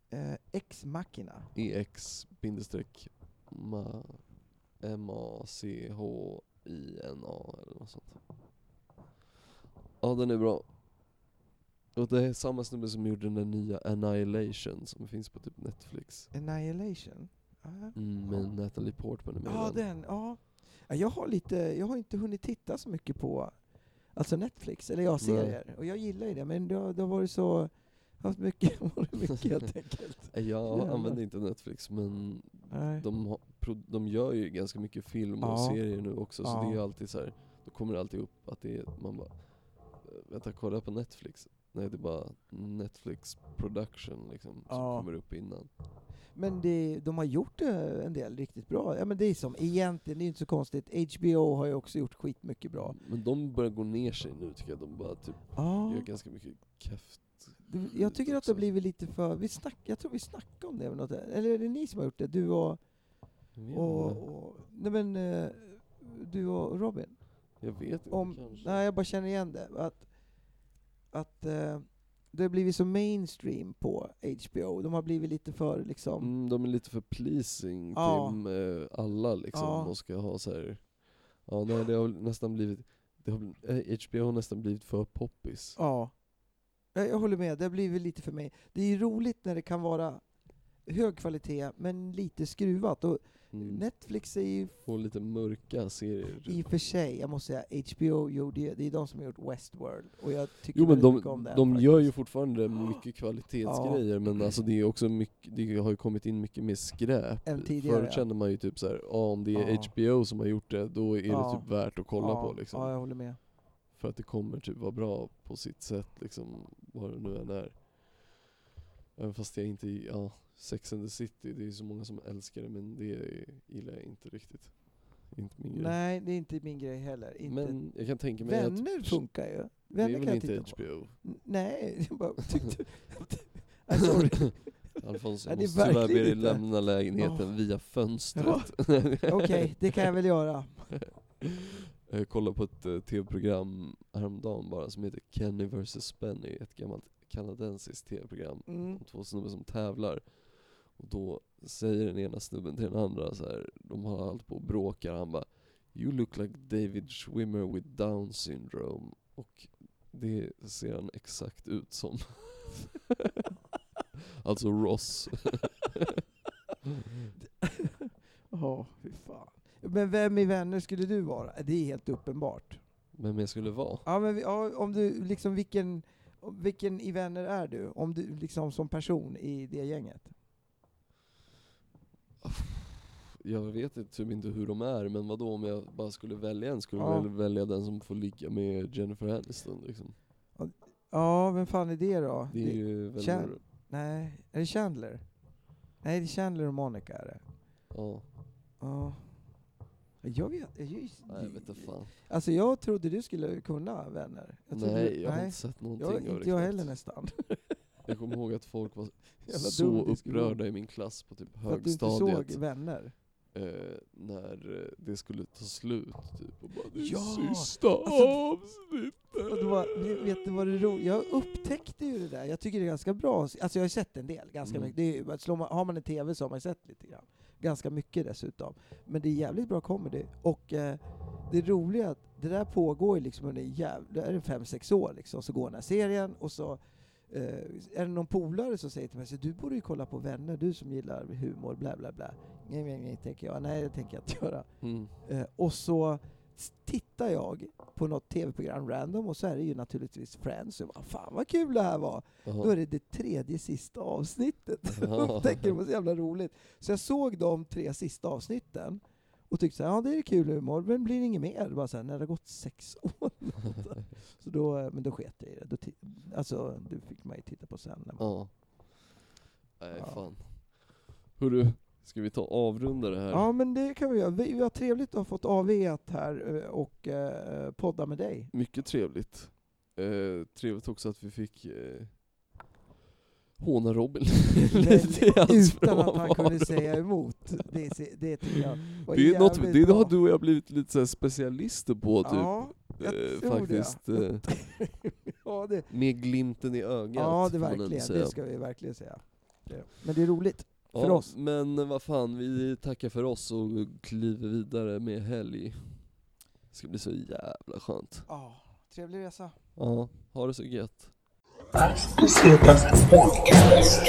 Eh, Ex Machina. EX bindestreck ma, M-A-C-H-I-N-A eller något sånt. Ja den är bra. Och det är samma snubbe som gjorde den nya Annihilation som finns på typ Netflix. Annihilation? Ja. Mm, med Natalie Portman är med i Ja, den. Ja, Jag har lite, jag har inte hunnit titta så mycket på alltså Netflix, eller jag Nej. serier. Och jag gillar ju det, men det har, det har varit så, haft mycket, varit mycket helt enkelt. Jag Jävlar. använder inte Netflix men Nej. de, har, de gör ju ganska mycket film och Ja. serier nu också så Ja. det är alltid så här. då kommer det alltid upp att det är, man bara, "Eh, vänta kolla på Netflix. Nej det är bara Netflix production liksom, som Ja. kommer upp innan. Men det, de har gjort eh, en del riktigt bra. Ja men det är som, egentligen, det är inte så konstigt. HBO har ju också gjort skitmycket bra. Men de börjar gå ner sig nu tycker jag, de bara typ Ja, gör ganska mycket keft. det- jag tycker att det har också. blivit lite för, vi snack, jag tror vi snackade om det, eller något, eller är det ni som har gjort det? Du och, och, och nej men, eh, du och Robin? Jag vet inte om, kanske. nej jag bara känner igen det. Att, att eh, det har blivit så mainstream på HBO. De har blivit lite för liksom, Mm, de är lite för pleasing Ja. till eh, alla liksom, Ja. och ska ha så här. Ja nej det har nästan blivit, det har, bl- eh, HBO har nästan blivit för poppis. ja. Jag, jag håller med, det har blivit lite för mig. Det är ju roligt när det kan vara hög kvalitet men lite skruvat. Och. Netflix är ju Och lite mörka serier. i och för sig, jag måste säga, HBO gjorde ju, det är de som har gjort Westworld. Och jag tycker Jo men de, mycket om den de faktiskt. gör ju fortfarande mycket kvalitetsgrejer men alltså det är också mycket, det har ju kommit in mycket mer skräp. Än tidigare, Förut ja. kände man ju typ såhär, ja om det är Ja. HBO som har gjort det, då är Ja. det typ värt att kolla ja, på liksom. Ja, jag håller med. För att det kommer typ vara bra på sitt sätt liksom, vad det nu än är. Även fast jag inte, ja, Sex and the City, det är så många som älskar det men det gillar jag inte riktigt. Inte min grej. Nej, det är inte min grej heller. Inte. Men jag kan tänka mig Vänner att funkar ju. det Vänner är kan väl inte på. HBO? Nej, jag bara tyckte... Nej, sorry. Alfons, jag det är måste tyvärr be dig lämna lägenheten Åh. via fönstret. Okej, det kan jag väl göra. Jag kollade på ett eh, tv-program häromdagen bara som heter Kenny vs Benny, ett gammalt kanadensiskt tv-program Mm. två snubbar som tävlar. Och då säger den ena snubben till den andra så här, de har allt på och bråkar, han bara You look like David Schwimmer with down syndrome. Och det ser han exakt ut som. alltså Ross. Ja, fy fan. Men vem i Vänner skulle du vara? Det är helt uppenbart. Vem jag skulle vara? Ja, men ja, om du liksom, vilken, vilken i Vänner är du? Om du liksom som person i det gänget? Jag vet inte, typ inte hur de är, men vad då om jag bara skulle välja en, skulle Ja. jag väl välja den som får ligga med Jennifer Aniston liksom. Ja, vem fan är det då? Det är Det- ju väl... Chan- Nej, är det Chandler? Nej, det är Chandler och Monica är det. Ja, Ja. Jag vet, jag, nej, jag vet inte fan. Alltså jag trodde du skulle kunna Vänner. Jag nej, du, jag har inte sett någonting jag, av det inte jag heller nästan. Jag kommer ihåg att folk var Jävla så dum diskussion. upprörda i min klass på typ För att du inte högstadiet. såg Vänner. eh, när eh, det skulle ta slut typ och bara det är Ja, sista alltså, avsnittet. Och det var, vet- vet du vad det ro, Jag upptäckte ju det där, jag tycker det är ganska bra. Alltså jag har sett en del, ganska Mm. mycket. Det är, ju- slår man, har man en TV så har man sett lite grann. Ganska mycket dessutom. Men det är jävligt bra comedy. Och eh, det roliga är att det där pågår ju liksom under jäv, det är fem, sex år liksom, så går den här serien och så eh, är det någon polare som säger till mig så du borde ju kolla på Vänner, du som gillar humor, bla bla bla. Nej, nej, nej, tänker jag. Nej, det tänker jag inte göra. Mm. Eh, och så tittar jag på något tv-program random och så är det ju naturligtvis Friends. Och bara, fan vad kul det här var! Jaha. Då är det det tredje sista avsnittet. Ja. Upptäcker det var så jävla roligt. Så jag såg de tre sista avsnitten och tyckte så här, ja det är kul humor, men blir det inget mer? Bara så här, när det har gått sex år. så då, eh, men då sket jag i det. Då alltså, det fick man ju titta på sen. När man, Ja. Nej Ja. fan. Hörru, Ska vi ta avrunda det här? Ja men det kan vi göra. Vi, vi har trevligt att ha fått AV här eh, och eh, podda med dig. Mycket trevligt. Eh, trevligt också att vi fick eh, håna Robin. lite Utan att han kunde säga emot. Det, det tycker jag var Det är något, det bra. har du och jag blivit lite så specialister på typ. Ja, jag eh, faktiskt. det. Eh, ja, det, med glimten i ögat. ja, det verkligen. Det ska vi verkligen säga. Men det är roligt. för ja, oss. Men vad fan, vi tackar för oss och kliver vidare med helg. Det ska bli så jävla skönt. Ja, trevlig resa. Ja, ha det så gött. Pesetas Podcast.